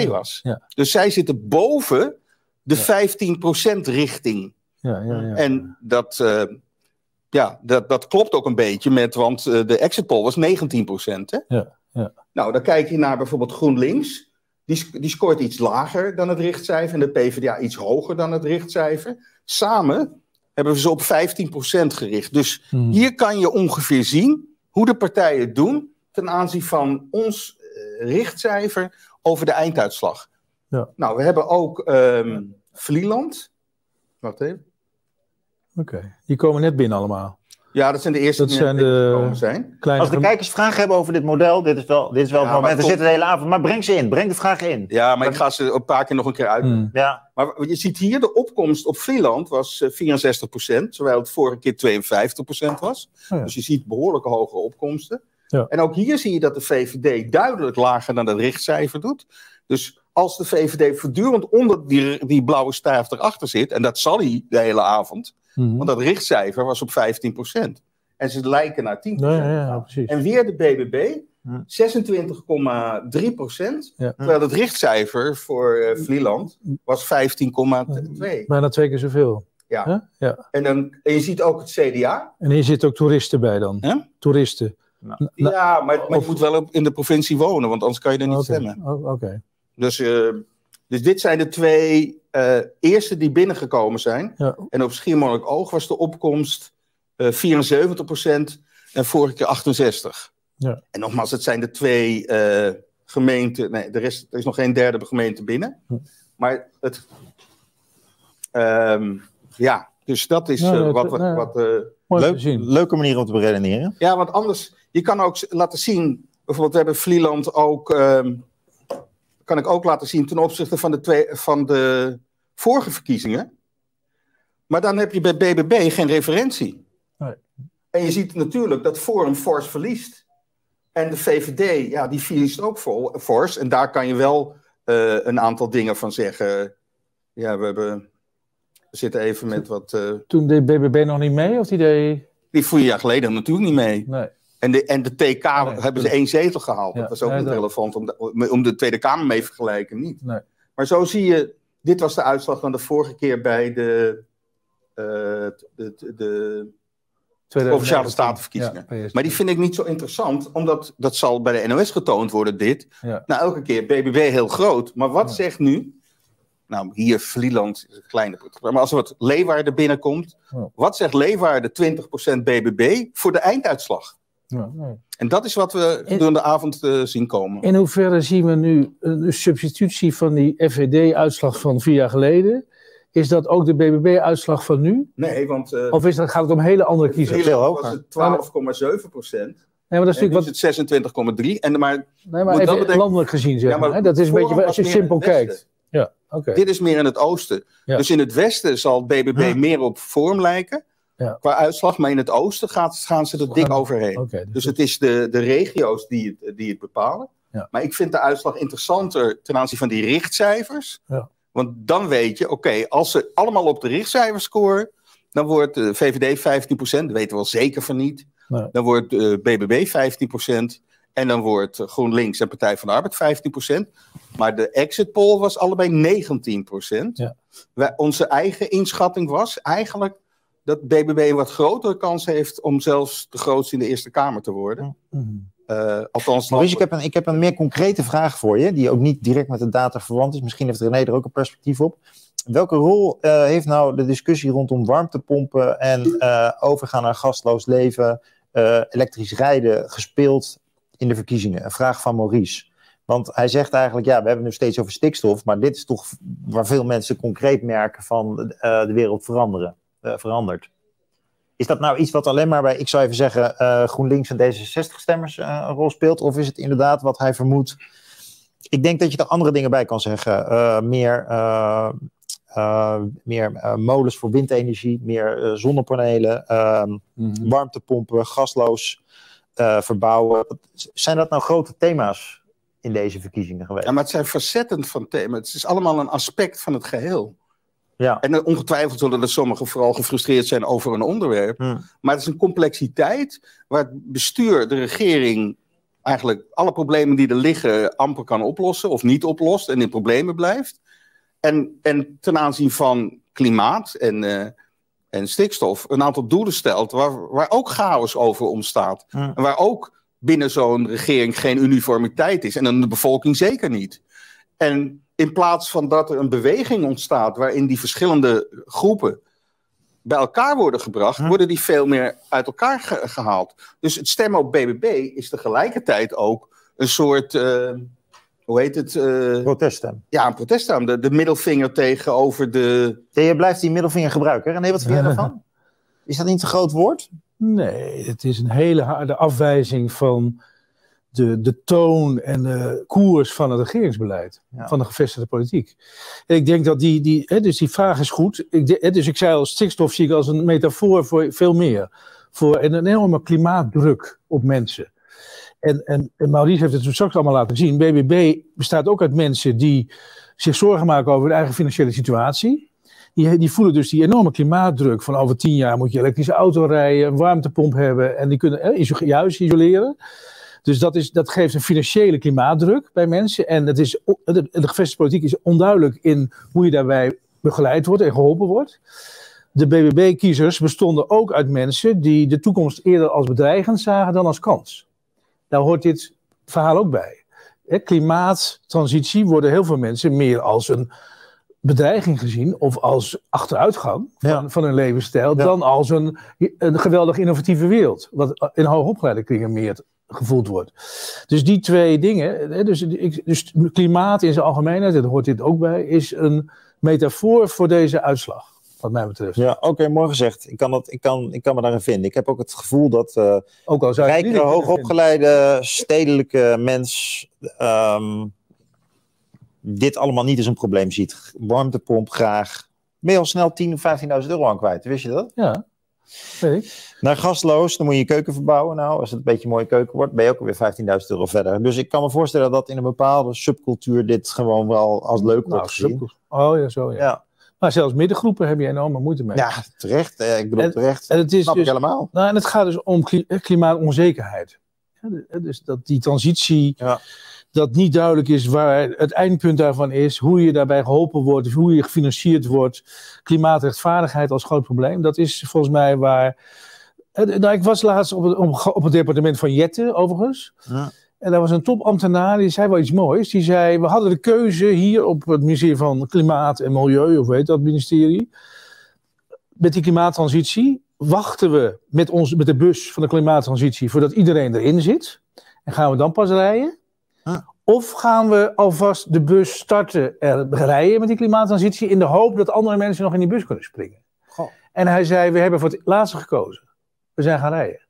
20,2 was. Ja. Dus zij zitten boven de Ja. 15% richting. Ja, ja, ja. En dat, eh, ja, dat, dat klopt ook een beetje met, want eh, de exit poll was 19%. Hè? Ja, ja. Nou, dan kijk je naar bijvoorbeeld GroenLinks. Die, die scoort iets lager dan het richtcijfer. En de PvdA iets hoger dan het richtcijfer. Samen hebben we ze op 15% gericht. Dus Hmm. hier kan je ongeveer zien hoe de partijen het doen ten aanzien van ons richtcijfer over de einduitslag. Ja. Nou, we hebben ook ehm Vlieland. Wacht even. Oké, die komen net binnen allemaal. Ja, dat zijn de eerste Dat die zijn de- binnengekomen zijn. Kleine Als de kijkers vragen hebben over dit model, dit is wel, dit is wel Ja, het moment. We zitten de hele avond, maar breng ze in. Breng de vragen in. Ja, maar ik ga ze een paar keer nog een keer uit. Hmm. Ja, Maar je ziet hier, de opkomst op Vlieland was eh, 64%, terwijl het vorige keer 52% was. Oh ja. Dus je ziet behoorlijke hogere opkomsten. Ja. En ook hier zie je dat de VVD duidelijk lager dan het richtcijfer doet. Dus als de VVD voortdurend onder die, die blauwe staaf erachter zit, en dat zal hij de hele avond, Mhm. want dat richtcijfer was op 15%. En ze lijken naar 10%. Ja, ja, ja, precies. En weer de BBB, Hm. 26,3 procent. Ja. Terwijl het richtcijfer voor Vlieland was 15,2. Bijna twee keer zoveel. Ja. Ja. En, dan, en je ziet ook het CDA. En hier zitten ook toeristen bij dan. Toeristen. Nou, Nou, ja, maar, maar je moet wel op- in de provincie wonen, want anders kan je er niet stemmen. Oké. Dus, eh, dus dit zijn de twee eh, eerste die binnengekomen zijn. Ja. En op Schiermonnikoog was de opkomst eh 74 procent en vorige keer 68. Ja. En nogmaals, het zijn de twee eh, gemeenten. Nee, er is, er is nog geen derde gemeente binnen. Hm. Maar het. ehm, ja, dus dat is Ja, eh, het- wat. Wat, ja. wat Mooi leuk, te zien. leuke manier om te beredeneren. ja, want anders. Je kan ook laten zien. Bijvoorbeeld, we hebben Vlieland ook. ehm, kan ik ook laten zien ten opzichte van de, twee, van de vorige verkiezingen. Maar dan heb je bij BBB geen referentie. Nee. En je ziet natuurlijk dat Forum fors verliest. En de VVD, ja, die verliest ook vol, fors. En daar kan je wel eh, een aantal dingen van zeggen. Ja, we, hebben, we zitten even met wat... eh, Toen deed BBB nog niet mee, of die deed... die vier jaar geleden natuurlijk niet mee. Nee. En de, en de TK hebben ze één zetel gehaald. Ja, Dat was ook nee, niet dat- relevant om de, om de Tweede Kamer mee te vergelijken, niet. Nee. Maar zo zie je, dit was de uitslag van de vorige keer bij de, eh, de, de, de 2019. Provinciale Statenverkiezingen. Ja. Maar die vind ik niet zo interessant, omdat dat zal bij de NOS getoond worden, dit. Ja. Nou, elke keer BBB heel groot. Maar wat zegt nu? Nou, hier Vlieland is een kleine programma. Maar als er wat Leeuwarden binnenkomt, Ja. wat zegt Leeuwarden 20% BBB voor de einduitslag? Ja, nee. En dat is wat we In- door de avond eh, zien komen. In hoeverre zien we nu een substitutie van die FVD-uitslag van vier jaar geleden? Is dat ook de BBB-uitslag van nu? Nee, want uh, Of is dat, gaat het om hele andere kiezers? veel was hoger. het 12,7 procent. Nee, maar dat is natuurlijk wat. het 26,3. En maar Nee, maar even dat bedenken- landelijk gezien zeg Ja, maar maar. hè? Dat is een beetje als je was simpel kijkt. Ja, oké. dit is meer in het oosten. Ja. Dus in het westen zal BBB meer op vorm lijken. Ja. Qua uitslag. Maar in het oosten gaat, gaan ze er dik overheen. Oké, Dus het is de, de regio's die het, die het bepalen. Ja. Maar ik vind de uitslag interessanter ten aanzien van die richtcijfers. Ja. Want dan weet je, oké, als ze allemaal op de richtcijfers scoren, dan wordt de VVD 15%, dat weten we wel zeker van niet. Nee. Dan wordt BBB 15%. En dan wordt GroenLinks en Partij van de Arbeid 15%. Maar de exit poll was allebei 19%. Ja. Wij, onze eigen inschatting was eigenlijk dat BBB een wat grotere kans heeft om zelfs de grootste in de Eerste Kamer te worden. Mhm. Eh, althans, Maurice, ik heb, een, ik heb een meer concrete vraag voor je, die ook niet direct met de data verwant is. Misschien heeft René er ook een perspectief op. Welke rol eh, heeft nou de discussie rondom warmtepompen en eh, overgaan naar gasloos leven, eh, elektrisch rijden gespeeld in de verkiezingen? Een vraag van Maurice. Want hij zegt eigenlijk, ja, we hebben het nu steeds over stikstof, maar dit is toch waar veel mensen concreet merken van eh, de wereld veranderen, eh, verandert. Is dat nou iets wat alleen maar bij, ik zou even zeggen, eh, GroenLinks en D66-stemmers eh, een rol speelt? Of is het inderdaad wat hij vermoedt? Ik denk dat je er andere dingen bij kan zeggen. Meer meer molens voor windenergie, meer zonnepanelen, ehm, Mhm. warmtepompen, gasloos eh, verbouwen. Zijn dat nou grote thema's in deze verkiezingen geweest? Ja, maar het zijn facetten van thema's. Het is allemaal een aspect van het geheel. Ja. En ongetwijfeld zullen er sommigen vooral gefrustreerd zijn over een onderwerp. Hmm. Maar het is een complexiteit waar het bestuur, de regering, eigenlijk alle problemen die er liggen amper kan oplossen of niet oplost en in problemen blijft. En, en ten aanzien van klimaat en, eh, en stikstof een aantal doelen stelt waar, waar ook chaos over ontstaat. En waar ook binnen zo'n regering geen uniformiteit is. En in de bevolking zeker niet. En in plaats van dat er een beweging ontstaat waarin die verschillende groepen bij elkaar worden gebracht, worden die veel meer uit elkaar ge- gehaald. Dus het stemmen op BBB is tegelijkertijd ook een soort, eh, hoe heet het? eh, Proteststem. ja, een protest aan. De, de middelvinger tegenover de. Ja, je blijft die middelvinger gebruiken. hè? René, wat vind jij daarvan? *laughs* Is dat niet een groot woord? Nee, het is een hele harde afwijzing van de, de toon en de koers van het regeringsbeleid. Ja. Van de gevestigde politiek. En ik denk dat die, die hè, dus die vraag is goed. Ik, de- hè, dus ik zei al, stikstof zie ik als een metafoor voor veel meer. Voor een enorme klimaatdruk op mensen. En, en, en Maurice heeft het zo straks allemaal laten zien. BBB bestaat ook uit mensen die zich zorgen maken over hun eigen financiële situatie. Die, die voelen dus die enorme klimaatdruk van over tien jaar moet je elektrische auto rijden, een warmtepomp hebben en die kunnen eh, huis isoleren. Dus dat, is, dat geeft een financiële klimaatdruk bij mensen. En het is, de, de gevestigde politiek is onduidelijk in hoe je daarbij begeleid wordt en geholpen wordt. De BBB-kiezers bestonden ook uit mensen die de toekomst eerder als bedreigend zagen dan als kans. Daar hoort dit verhaal ook bij. Hè, Klimaattransitie worden heel veel mensen meer als een bedreiging gezien of als achteruitgang van, Ja. van hun levensstijl Ja. dan als een, een geweldig innovatieve wereld. Wat in hoogopgeleide kringen meer gevoeld wordt. Dus die twee dingen, hè, dus, dus klimaat in zijn algemeenheid, daar hoort dit ook bij, is een metafoor voor deze uitslag, wat mij betreft. Ja, oké, mooi gezegd. Ik kan, dat, ik, kan, ik kan me daarin vinden. Ik heb ook het gevoel dat eh Ook al zou rijkere, hoogopgeleide, stedelijke mens ehm, dit allemaal niet als een probleem ziet. Warmtepomp graag, ben je al snel 10.000 of 15.000 euro aan kwijt. Wist je dat? Ja, weet ik. Naar gasloos, dan moet je je keuken verbouwen. Nou, als het een beetje een mooie keuken wordt, ben je ook weer 15.000 euro verder. Dus ik kan me voorstellen dat in een bepaalde subcultuur dit gewoon wel als leuk wordt Nou, gezien. Oh ja, zo ja. Ja. Maar zelfs middengroepen heb je enorme moeite mee. ja, terecht. Eh, Ik bedoel En- terecht. En het is Snap dus, ik helemaal. nou, en het gaat dus om kli- eh, klimaatonzekerheid. Ja, de- Dus dat die transitie, Ja. dat niet duidelijk is waar het eindpunt daarvan is, hoe je daarbij geholpen wordt, hoe je gefinancierd wordt. Klimaatrechtvaardigheid als groot probleem, dat is volgens mij waar. eh, Nou, ik was laatst op het, op, op het departement van Jette, overigens. Ja. En daar was een topambtenaar, die zei wel iets moois. Die zei, we hadden de keuze hier op het ministerie van Klimaat en Milieu, of weet dat ministerie. Met die klimaattransitie wachten we met, ons, met de bus van de klimaattransitie voordat iedereen erin zit. En gaan we dan pas rijden? Ja. Of gaan we alvast de bus starten en rijden met die klimaattransitie in de hoop dat andere mensen nog in die bus kunnen springen? Goh. En hij zei, we hebben voor het laatste gekozen. We zijn gaan rijden.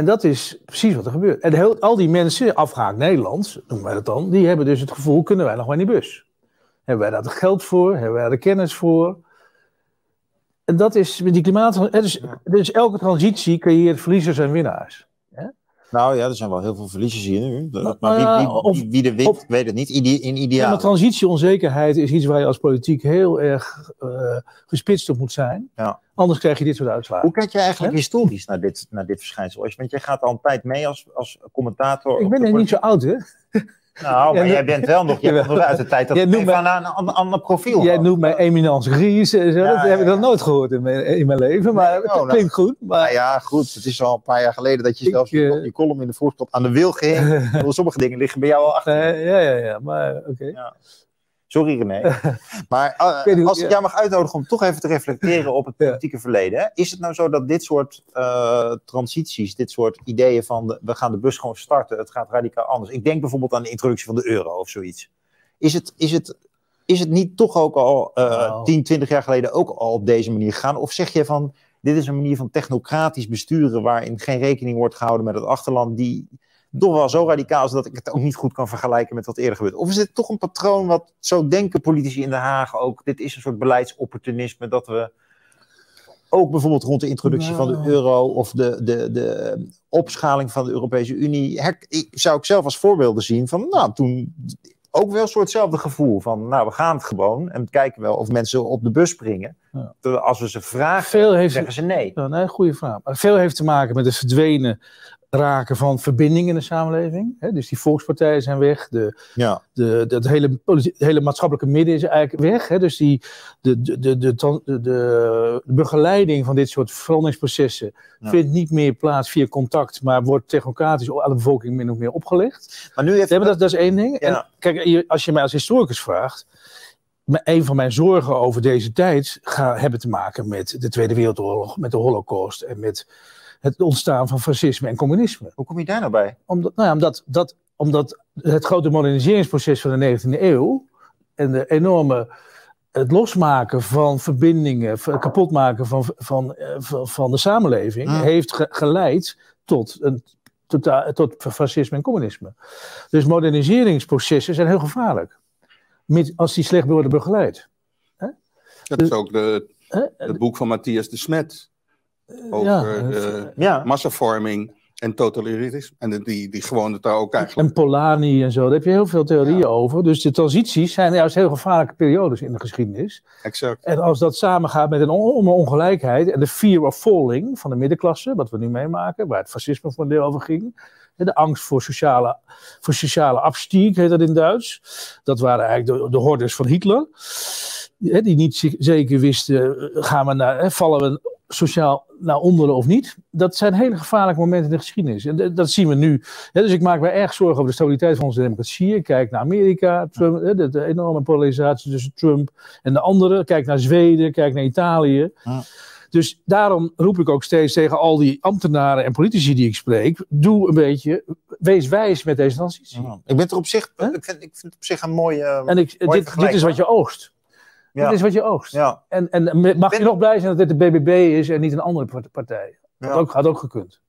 En dat is precies wat er gebeurt. En heel, al die mensen, afgehaakt Nederlands, noemen wij dat dan, die hebben dus het gevoel, kunnen wij nog wel in die bus? Hebben wij daar het geld voor? Hebben wij daar de kennis voor? En dat is met die klimaat. Dus, dus elke transitie creëert verliezers en winnaars. Nou ja, er zijn wel heel veel verliezers hier nu. Maar wie, ja, wie, wie, wie er wint, weet het niet. Ide- in Ja, ideaal. maar transitieonzekerheid is iets waar je als politiek heel erg eh, gespitst op moet zijn. Ja. Anders krijg je dit soort uitslagen. Hoe kijk je eigenlijk historisch naar dit, naar dit verschijnsel? Want jij gaat al een tijd mee als, als commentator. Ik ben de er niet zo oud, hè? Nou, maar jij bent wel nog, jij nog uit de tijd dat Jij noemt aan een ander, ander profiel Jij had. noemt mij eminence zo. Ja, dat heb ik nog nooit gehoord in mijn, in mijn leven. Maar oh, het nou. klinkt goed. Maar Nou ja, goed. Het is al een paar jaar geleden dat je Ik, zelfs eh, je column in de voorskant aan de wil ging. *laughs* Sommige dingen liggen bij jou al achter. Eh, ja, ja, ja. Maar oké. Sorry René. *laughs* Maar eh, als ik jou mag uitnodigen om toch even te reflecteren op het *laughs* politieke verleden. Hè? Is het nou zo dat dit soort eh, transities, dit soort ideeën van de- we gaan de bus gewoon starten, het gaat radicaal anders. Ik denk bijvoorbeeld aan de introductie van de euro of zoiets. Is het, is het, is het niet toch ook al eh Nou. 10, 20 jaar geleden ook al op deze manier gegaan? Of zeg je van dit is een manier van technocratisch besturen waarin geen rekening wordt gehouden met het achterland die toch wel zo radicaal is dat ik het ook niet goed kan vergelijken met wat eerder gebeurt. Of is dit toch een patroon wat zo denken politici in Den Haag ook? Dit is een soort beleidsopportunisme dat we ook bijvoorbeeld rond de introductie van de euro of de, de, de opschaling van de Europese Unie, her- ik, zou ik zelf als voorbeelden zien van, nou, toen ook wel een soortzelfde gevoel van, nou, we gaan het gewoon en we kijken wel of mensen op de bus springen. Ja. Als we ze vragen, Veel heeft, zeggen ze nee. Ja, nee, goede vraag. Maar veel heeft te maken met het verdwenen raken van verbinding in de samenleving. Hè, dus die volkspartijen zijn weg. De, Ja, de, het hele, hele maatschappelijke midden is eigenlijk weg. Hè, dus die, de, de, de, de, de, begeleiding van dit soort veranderingsprocessen Ja. vindt niet meer plaats via contact, maar wordt technocratisch aan de bevolking min of meer opgelegd. maar nu heeft dat, dat is één ding. Ja. En kijk, als je mij als historicus vraagt. Een van mijn zorgen over deze tijd gaan hebben te maken met de Tweede Wereldoorlog, met de Holocaust en met het ontstaan van fascisme en communisme. hoe kom je daar nou bij? Omdat, nou ja, omdat, dat, omdat het grote moderniseringsproces van de 19e eeuw en de enorme het losmaken van verbindingen, kapotmaken van, van, eh, van, van de samenleving, Mm. heeft ge- geleid tot, een, tota- tot fascisme en communisme. Dus moderniseringsprocessen zijn heel gevaarlijk, met, als die slecht worden begeleid. Dat is ook de, het boek van Matthias de Smet. Over eh, de Ja, massavorming en totalitarisme. En die, die gewoon het daar ook eigenlijk... En Polanyi en zo, daar heb je heel veel theorieën over. Dus de transities zijn juist heel gevaarlijke periodes in de geschiedenis. Exact. En als dat samengaat met een on- ongelijkheid en de fear of falling van de middenklasse, wat we nu meemaken, waar het fascisme voor een deel over ging. De angst voor sociale, voor sociale afstieg, heet dat in Duits. Dat waren eigenlijk de, de hordes van Hitler. Die niet zeker wisten, eh, gaan we naar, vallen we sociaal naar onderen of niet. Dat zijn hele gevaarlijke momenten in de geschiedenis. En dat- dat zien we nu. Dus ik maak me erg zorgen over de stabiliteit van onze democratie. Ik kijk naar Amerika, de, de enorme polarisatie tussen Trump en de anderen. Kijk naar Zweden, kijk naar Italië. Ja. Dus daarom roep ik ook steeds tegen al die ambtenaren en politici die ik spreek: doe een beetje, wees wijs met deze transitie. Ja. Ik ben er op zich, ik, vind, ik vind het op zich een mooie. En ik, dit, dit is wat je oogst. ja. Dit is wat je oogst. ja, En, en mag je nog blij zijn dat dit de BBB is en niet een andere part- partij? Dat ja. ook, had ook gekund.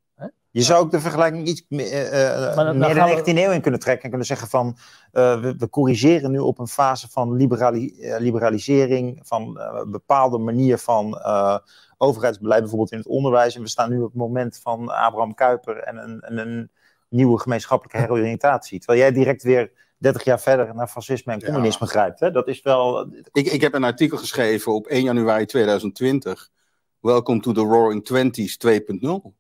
Je zou ook de vergelijking iets eh, eh, dan- meer de gaan we- 19e eeuw in kunnen trekken en kunnen zeggen van eh, we, we corrigeren nu op een fase van liberali- liberalisering, van een bepaalde manier van overheidsbeleid, bijvoorbeeld in het onderwijs. En we staan nu op het moment van Abraham Kuyper en een, en een nieuwe gemeenschappelijke *laughs* heroriëntatie. Terwijl jij direct weer 30 jaar verder naar fascisme en Ja. communisme grijpt. Hè? Dat is wel. Ik, ik heb een artikel geschreven op 1 januari 2020. Welcome to the Roaring Twenties 2.0.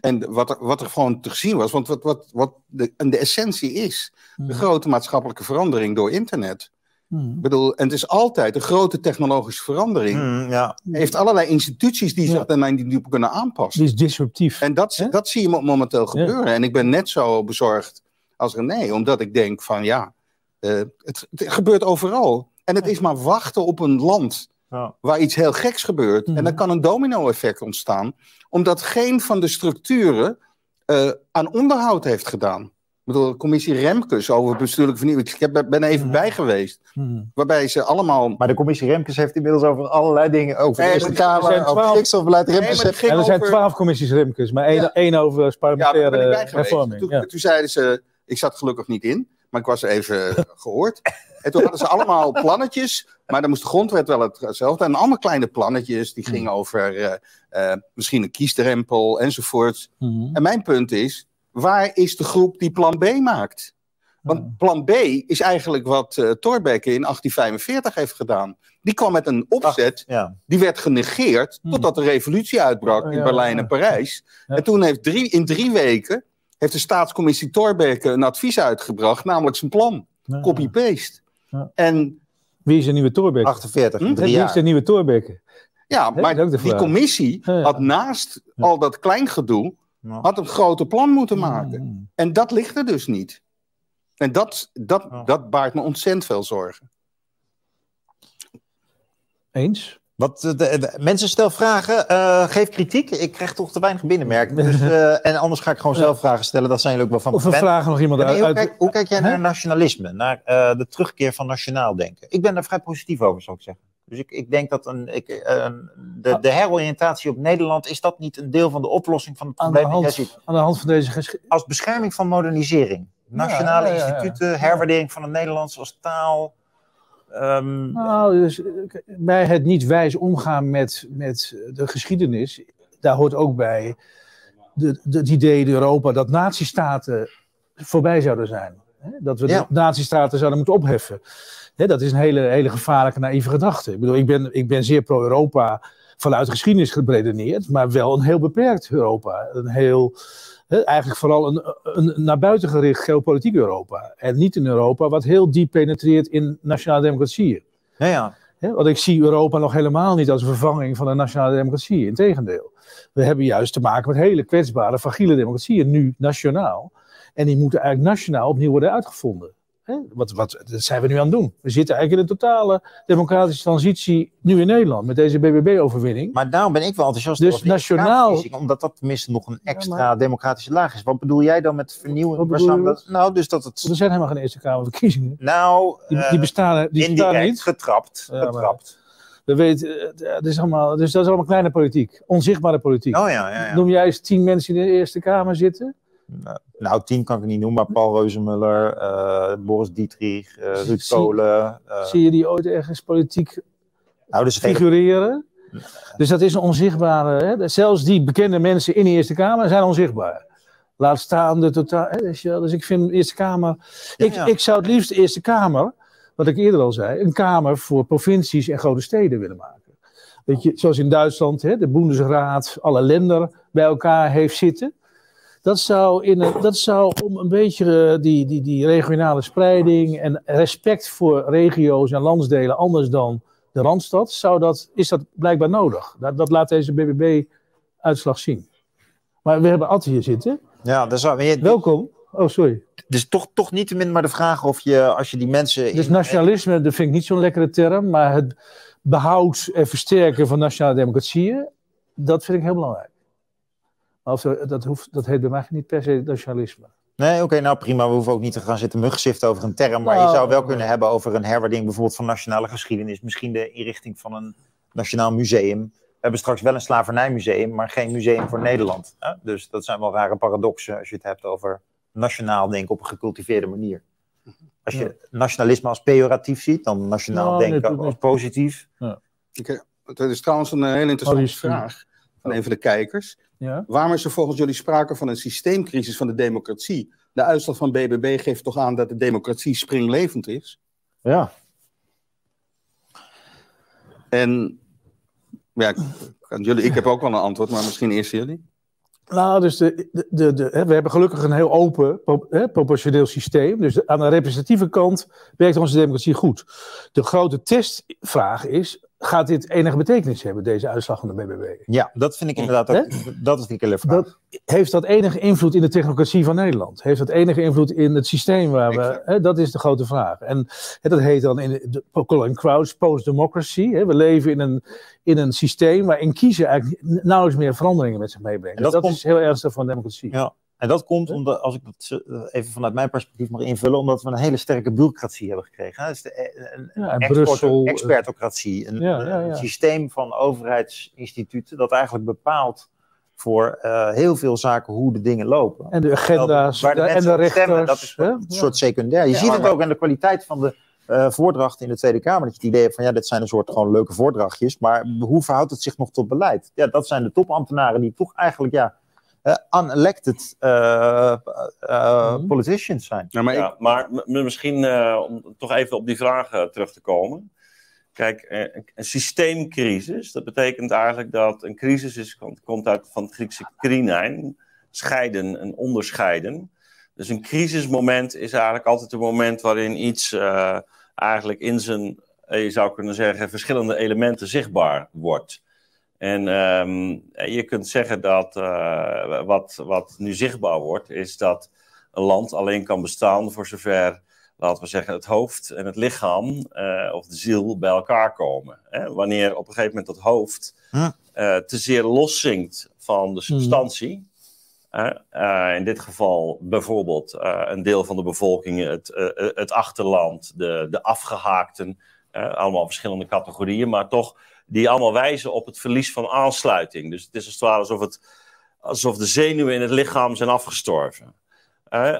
En wat er, wat er gewoon te zien was, want wat, wat, wat de, en de essentie is, de grote maatschappelijke verandering door internet. Hmm. Ik bedoel, en het is altijd een grote technologische verandering. Hmm, ja. Heeft allerlei instituties die zich daarna niet kunnen aanpassen. Die is disruptief. En dat, dat zie je mo- momenteel gebeuren. En ik ben net zo bezorgd als René, omdat ik denk van ja, eh, het, het gebeurt overal. En het is maar wachten op een land Ja. waar iets heel geks gebeurt. Mhm. En dan kan een domino-effect ontstaan, omdat geen van de structuren eh, aan onderhoud heeft gedaan. Ik bedoel, de commissie Remkes over bestuurlijke vernieuwing. Ik heb, ben even Mhm. bij geweest, Hmm. waarbij ze allemaal. Maar de commissie Remkes heeft inmiddels over allerlei dingen. Over de Nee, Eerste er Kamer, zijn over twaalf- stikstofbeleid. Remkes heeft Ja, er zijn over- twaalf commissies Remkes, maar één, Ja. één over Ja, daar ben ik parlementaire bij geweest. hervorming. Toen, Ja. toen zeiden ze, ik zat gelukkig niet in, maar ik was er even *laughs* gehoord. En toen hadden ze allemaal plannetjes, maar dan moest de grondwet wel hetzelfde. En allemaal kleine plannetjes, die gingen over eh, eh, misschien een kiesdrempel enzovoort. Mhm. En mijn punt is, waar is de groep die plan B maakt? Want plan B is eigenlijk wat eh Thorbecke in 1845 heeft gedaan. Die kwam met een opzet, Ja. die werd genegeerd Hmm. totdat de revolutie uitbrak in Ja, Berlijn ja. en Parijs. En toen heeft drie, in drie weken heeft de staatscommissie Thorbecke een advies uitgebracht, namelijk zijn plan. Copy-paste. Ja. En Wie is de nieuwe Thorbecke? 48, Hm? in Wie is de nieuwe Thorbecke? ja, maar die commissie had naast al dat kleingedoe, Ja. had een grote plan moeten maken. En dat ligt er dus niet. En dat, dat, Ja. dat baart me ontzettend veel zorgen. Eens? Wat, eh, de, de- mensen stel vragen, eh, geef kritiek. Ik krijg toch te weinig binnenmerken. *laughs* Dus, eh, en anders ga ik gewoon zelf vragen stellen. Dat zijn jullie ook wel van Of we vragen nog iemand René, uit. hoe, kijk, hoe kijk jij naar nationalisme? Naar eh, de terugkeer van nationaal denken? Ik ben daar vrij positief over, zou ik zeggen. Dus ik, ik denk dat een, ik, eh, de, de heroriëntatie op Nederland, is dat niet een deel van de oplossing van het aan, de probleem dat jij hand, aan de hand van deze geschiedenis. Als bescherming van modernisering. Nationale ja, ja, ja. instituten, herwaardering van het Nederlands als taal. Ehm, Nou, dus, eh, bij het niet wijs omgaan met, met de geschiedenis, daar hoort ook bij de, de, het idee in Europa dat nazistaten voorbij zouden zijn. Hè? Dat we de nazistaten zouden moeten opheffen. Hè, dat is een hele, hele gevaarlijke, naïeve gedachte. Ik bedoel, ik ben, ik ben zeer pro-Europa vanuit geschiedenis geredeneerd, maar wel een heel beperkt Europa. Een heel, eigenlijk vooral een, een naar buiten gericht geopolitiek Europa. En niet een Europa wat heel diep penetreert in nationale democratieën. nou ja. Want ik zie Europa nog helemaal niet als een vervanging van de nationale democratie. Integendeel. We hebben juist te maken met hele kwetsbare, fragiele democratieën, nu nationaal. En die moeten eigenlijk nationaal opnieuw worden uitgevonden. Wat, wat, dat zijn we nu aan het doen. We zitten eigenlijk in een totale democratische transitie nu in Nederland met deze BBB-overwinning. Maar daarom ben ik wel enthousiast Dus over nationaal- omdat dat tenminste nog een extra maar- democratische laag is. Wat bedoel jij dan met je? Dat- nou, dus dat het... Er zijn helemaal geen Eerste Kamerverkiezingen. Nou, Die, eh, die bestaan, die bestaan niet. getrapt. Ja, getrapt. We weten, eh, het is allemaal, dus dat is allemaal kleine politiek. Onzichtbare politiek. Oh ja, ja, ja. Noem jij eens tien mensen die in de Eerste Kamer zitten? Nou, tien kan ik niet noemen, maar Paul Reuzenmuller, eh, Boris Dietrich, eh, Ruud Zie- Kolen. eh, Zie je die ooit ergens politiek nou, dus figureren? Dus dat is een onzichtbare. Hè? Zelfs die bekende mensen in de Eerste Kamer zijn onzichtbaar. Laat staan de totaal. Hè? Dus, ik vind de Eerste Kamer. Ja, ik, ja. ik zou het liefst de Eerste Kamer, wat ik eerder al zei, een Kamer voor provincies en grote steden willen maken. Weet je, zoals in Duitsland, hè, de Bundesraad, alle landen bij elkaar heeft zitten. Dat zou, in een, dat zou om een beetje eh, die, die, die regionale spreiding en respect voor regio's en landsdelen anders dan de Randstad, zou dat, is dat blijkbaar nodig. Dat, dat laat deze BBB-uitslag zien. Maar we hebben Ad hier zitten. Ja, dat zou, je- Welkom. Oh, sorry. dus toch, toch niet te min maar de vraag of je, als je die mensen... Dus nationalisme, dat vind ik niet zo'n lekkere term, maar het behoud en versterken van nationale democratieën, dat vind ik heel belangrijk. Maar of dat, hoeft, dat heet bij mij niet per se nationalisme. Nee, oké, nou prima. We hoeven ook niet te gaan zitten mugziften over een term. Maar je Nou, zou wel kunnen hebben over een herwaardering bijvoorbeeld van nationale geschiedenis. Misschien de inrichting van een nationaal museum. We hebben straks wel een slavernijmuseum, maar geen museum voor Nederland. Hè? Dus dat zijn wel rare paradoxen als je het hebt over nationaal denken op een gecultiveerde manier. Als je nationalisme als pejoratief ziet, dan nationaal Nou, denken dat- als positief. Ik, het is trouwens een eh, hele interessante Oh, vraag van een van de kijkers. Ja? Waarom is er volgens jullie sprake van een systeemcrisis van de democratie? De uitslag van BBB geeft toch aan dat de democratie springlevend is? Ja. En ja, jullie, ik heb ook wel een antwoord, maar misschien eerst jullie. Nou, dus de, de, de, we hebben gelukkig een heel open hè, proportioneel systeem. Dus aan de representatieve kant werkt onze democratie goed. De grote testvraag is, gaat dit enige betekenis hebben, deze uitslag van de BBB? ja, dat vind ik inderdaad ook. Dat is die killervraag. Dat, heeft dat enige invloed in de technocratie van Nederland? Heeft dat enige invloed in het systeem waar we... Hè, dat is de grote vraag. En hè, dat heet dan in de Colin Crouch post-democracy. hè. We leven in een, in een systeem waarin kiezen eigenlijk nauwelijks meer veranderingen met zich meebrengen. En dat dat komt- is heel ernstig voor een democratie. Ja. En dat komt omdat, als ik dat eh, even vanuit mijn perspectief mag invullen, omdat we een hele sterke bureaucratie hebben gekregen. hè. Dus de, eh, een, Ja, en export- Brussel, eh, expertocratie, een, Ja, ja, een systeem van overheidsinstituten dat eigenlijk bepaalt voor heel veel zaken hoe de dingen lopen. En de agenda's Waar de en de rechters. stemmen, dat is een soort secundair. Je ziet het ook aan de kwaliteit van de voordrachten in de Tweede Kamer. Dat je het idee hebt van ja, dit zijn een soort gewoon leuke voordrachtjes. Maar hoe verhoudt het zich nog tot beleid? Ja, dat zijn de topambtenaren die toch eigenlijk ja, unelected eh, eh, Mhm. politicians zijn. Maar ik, maar m- misschien eh, om toch even op die vraag eh, terug te komen. Kijk, eh, een, een systeemcrisis, dat betekent eigenlijk dat een crisis is, komt, komt uit van het Griekse krinein, scheiden en onderscheiden. Dus een crisismoment is eigenlijk altijd een moment waarin iets eh, eigenlijk in zijn, eh, je zou kunnen zeggen, verschillende elementen zichtbaar wordt. En ehm, je kunt zeggen dat eh, wat, wat nu zichtbaar wordt, is dat een land alleen kan bestaan voor zover, laten we zeggen, het hoofd en het lichaam eh, of de ziel bij elkaar komen. Hè? Wanneer op een gegeven moment dat hoofd eh, te zeer loszinkt van de substantie. hè, eh, in dit geval bijvoorbeeld een deel van de bevolking, het, het achterland, de, de afgehaakten, eh, allemaal verschillende categorieën, maar toch die allemaal wijzen op het verlies van aansluiting. Dus het is als het ware alsof, het, alsof de zenuwen in het lichaam zijn afgestorven.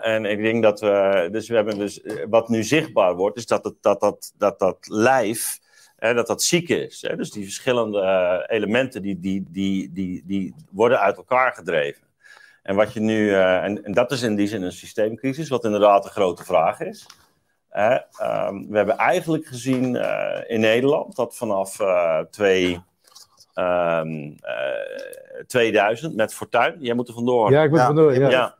En ik denk dat we, dus we hebben dus, wat nu zichtbaar wordt, is dat dat, dat, dat, dat lijf, eh, dat dat ziek is. Hè? Dus die verschillende eh, elementen, die, die, die, die, die worden uit elkaar gedreven. En wat je nu, eh, en, en dat is in die zin een systeemcrisis, wat inderdaad een grote vraag is. Hè, ehm, we hebben eigenlijk gezien eh, in Nederland dat vanaf eh, twee, ehm, eh, 2000 met Fortuin, jij moet er vandoor. Ja, ik ben Ja, vandoor. Ja. ja.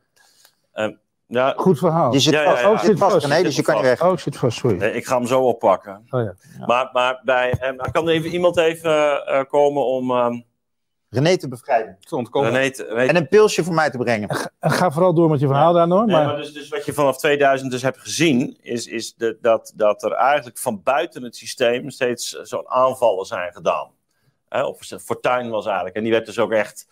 Ehm, ja, Goed verhaal. Je zit Ja, vast, ja. oh, zit vast, vast. René, dus je kan niet weg. Oh, ik zit vast, sorry. nee, ik ga hem zo oppakken. Oh, ja. Maar, maar bij, eh, maar kan er even iemand even eh, komen om ehm René te bevrijden. te ontkomen. René te- René En een pilsje voor mij te brengen. En Ga vooral door met je verhaal daar, Noor. Nee, Maar, dus, dus wat je vanaf 2000 dus hebt gezien, is, is de, dat, dat er eigenlijk van buiten het systeem steeds zo'n aanvallen zijn gedaan. Hè, of Fortuin was eigenlijk, en die werd dus ook echt,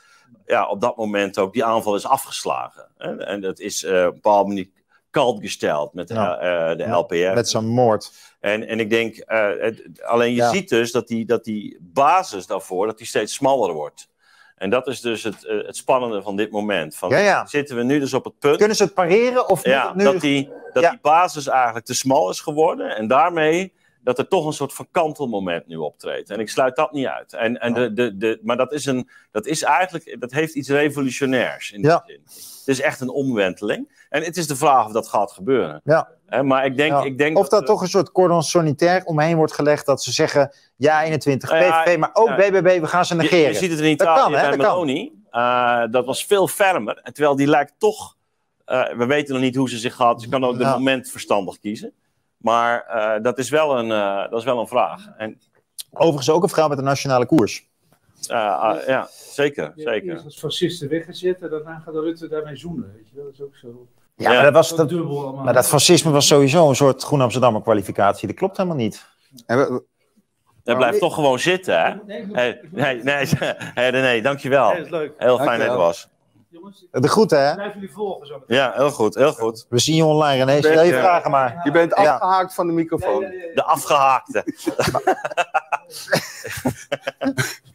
ja, op dat moment ook, die aanval is afgeslagen. Hè, en dat is eh, op een bepaalde manier kalt gesteld met de, Ja. eh, de LPR. Met zo'n moord. En, en ik denk, eh, het- alleen je Ja. ziet dus dat die, dat die basis daarvoor, dat die steeds smaller wordt. En dat is dus het, eh, het spannende van dit moment. Van, Ja, ja. Zitten we nu dus op het punt Kunnen ze het pareren of ja, het nu... dat, die, dat die basis eigenlijk te smal is geworden. En daarmee dat er toch een soort van kantelmoment nu optreedt. En ik sluit dat niet uit. En, en de, de, de, maar dat is, een, dat is eigenlijk, dat heeft iets revolutionairs in die Ja. zin. Het is echt een omwenteling. En het is de vraag of dat gaat gebeuren. Ja. Maar ik denk, Ja. ik denk Of dat toch een soort cordon sanitair omheen wordt gelegd dat ze zeggen ja 21 Nou PVV, maar ook. BBB, we gaan ze Je, negeren. je ziet het in Dat Italië kan, hè, bij dat kan. Meloni. Eh, dat was veel fermer. En terwijl die lijkt toch... eh, we weten nog niet hoe ze zich gaat. Ze kan ook de Ja. moment verstandig kiezen. Maar eh, dat, is wel een, eh, dat is wel een vraag. En, Overigens ook een vrouw met een nationale koers. eh, ah, ja, zeker. zeker. Eerst als fascisten weggezet en daarna gaat de Rutte daarmee zoenen. Weet je wel? Dat is ook zo. Ja, Ja. maar, dat was, dat, dubbel maar dat fascisme was sowieso een soort Groen Amsterdammer kwalificatie. Dat klopt helemaal niet. En we- Dat blijft toch gewoon zitten, hè? Nee, *laughs* nee, nee, dankjewel. Nee, leuk. Heel fijn dat je Dankjewel. was. Jongens, De groeten, hè? blijf jullie volgen zo. Ja, heel goed, heel goed. We zien je online, René. Stel je vragen maar. je bent Ja. afgehaakt van de microfoon. De afgehaakte. *laughs* *laughs*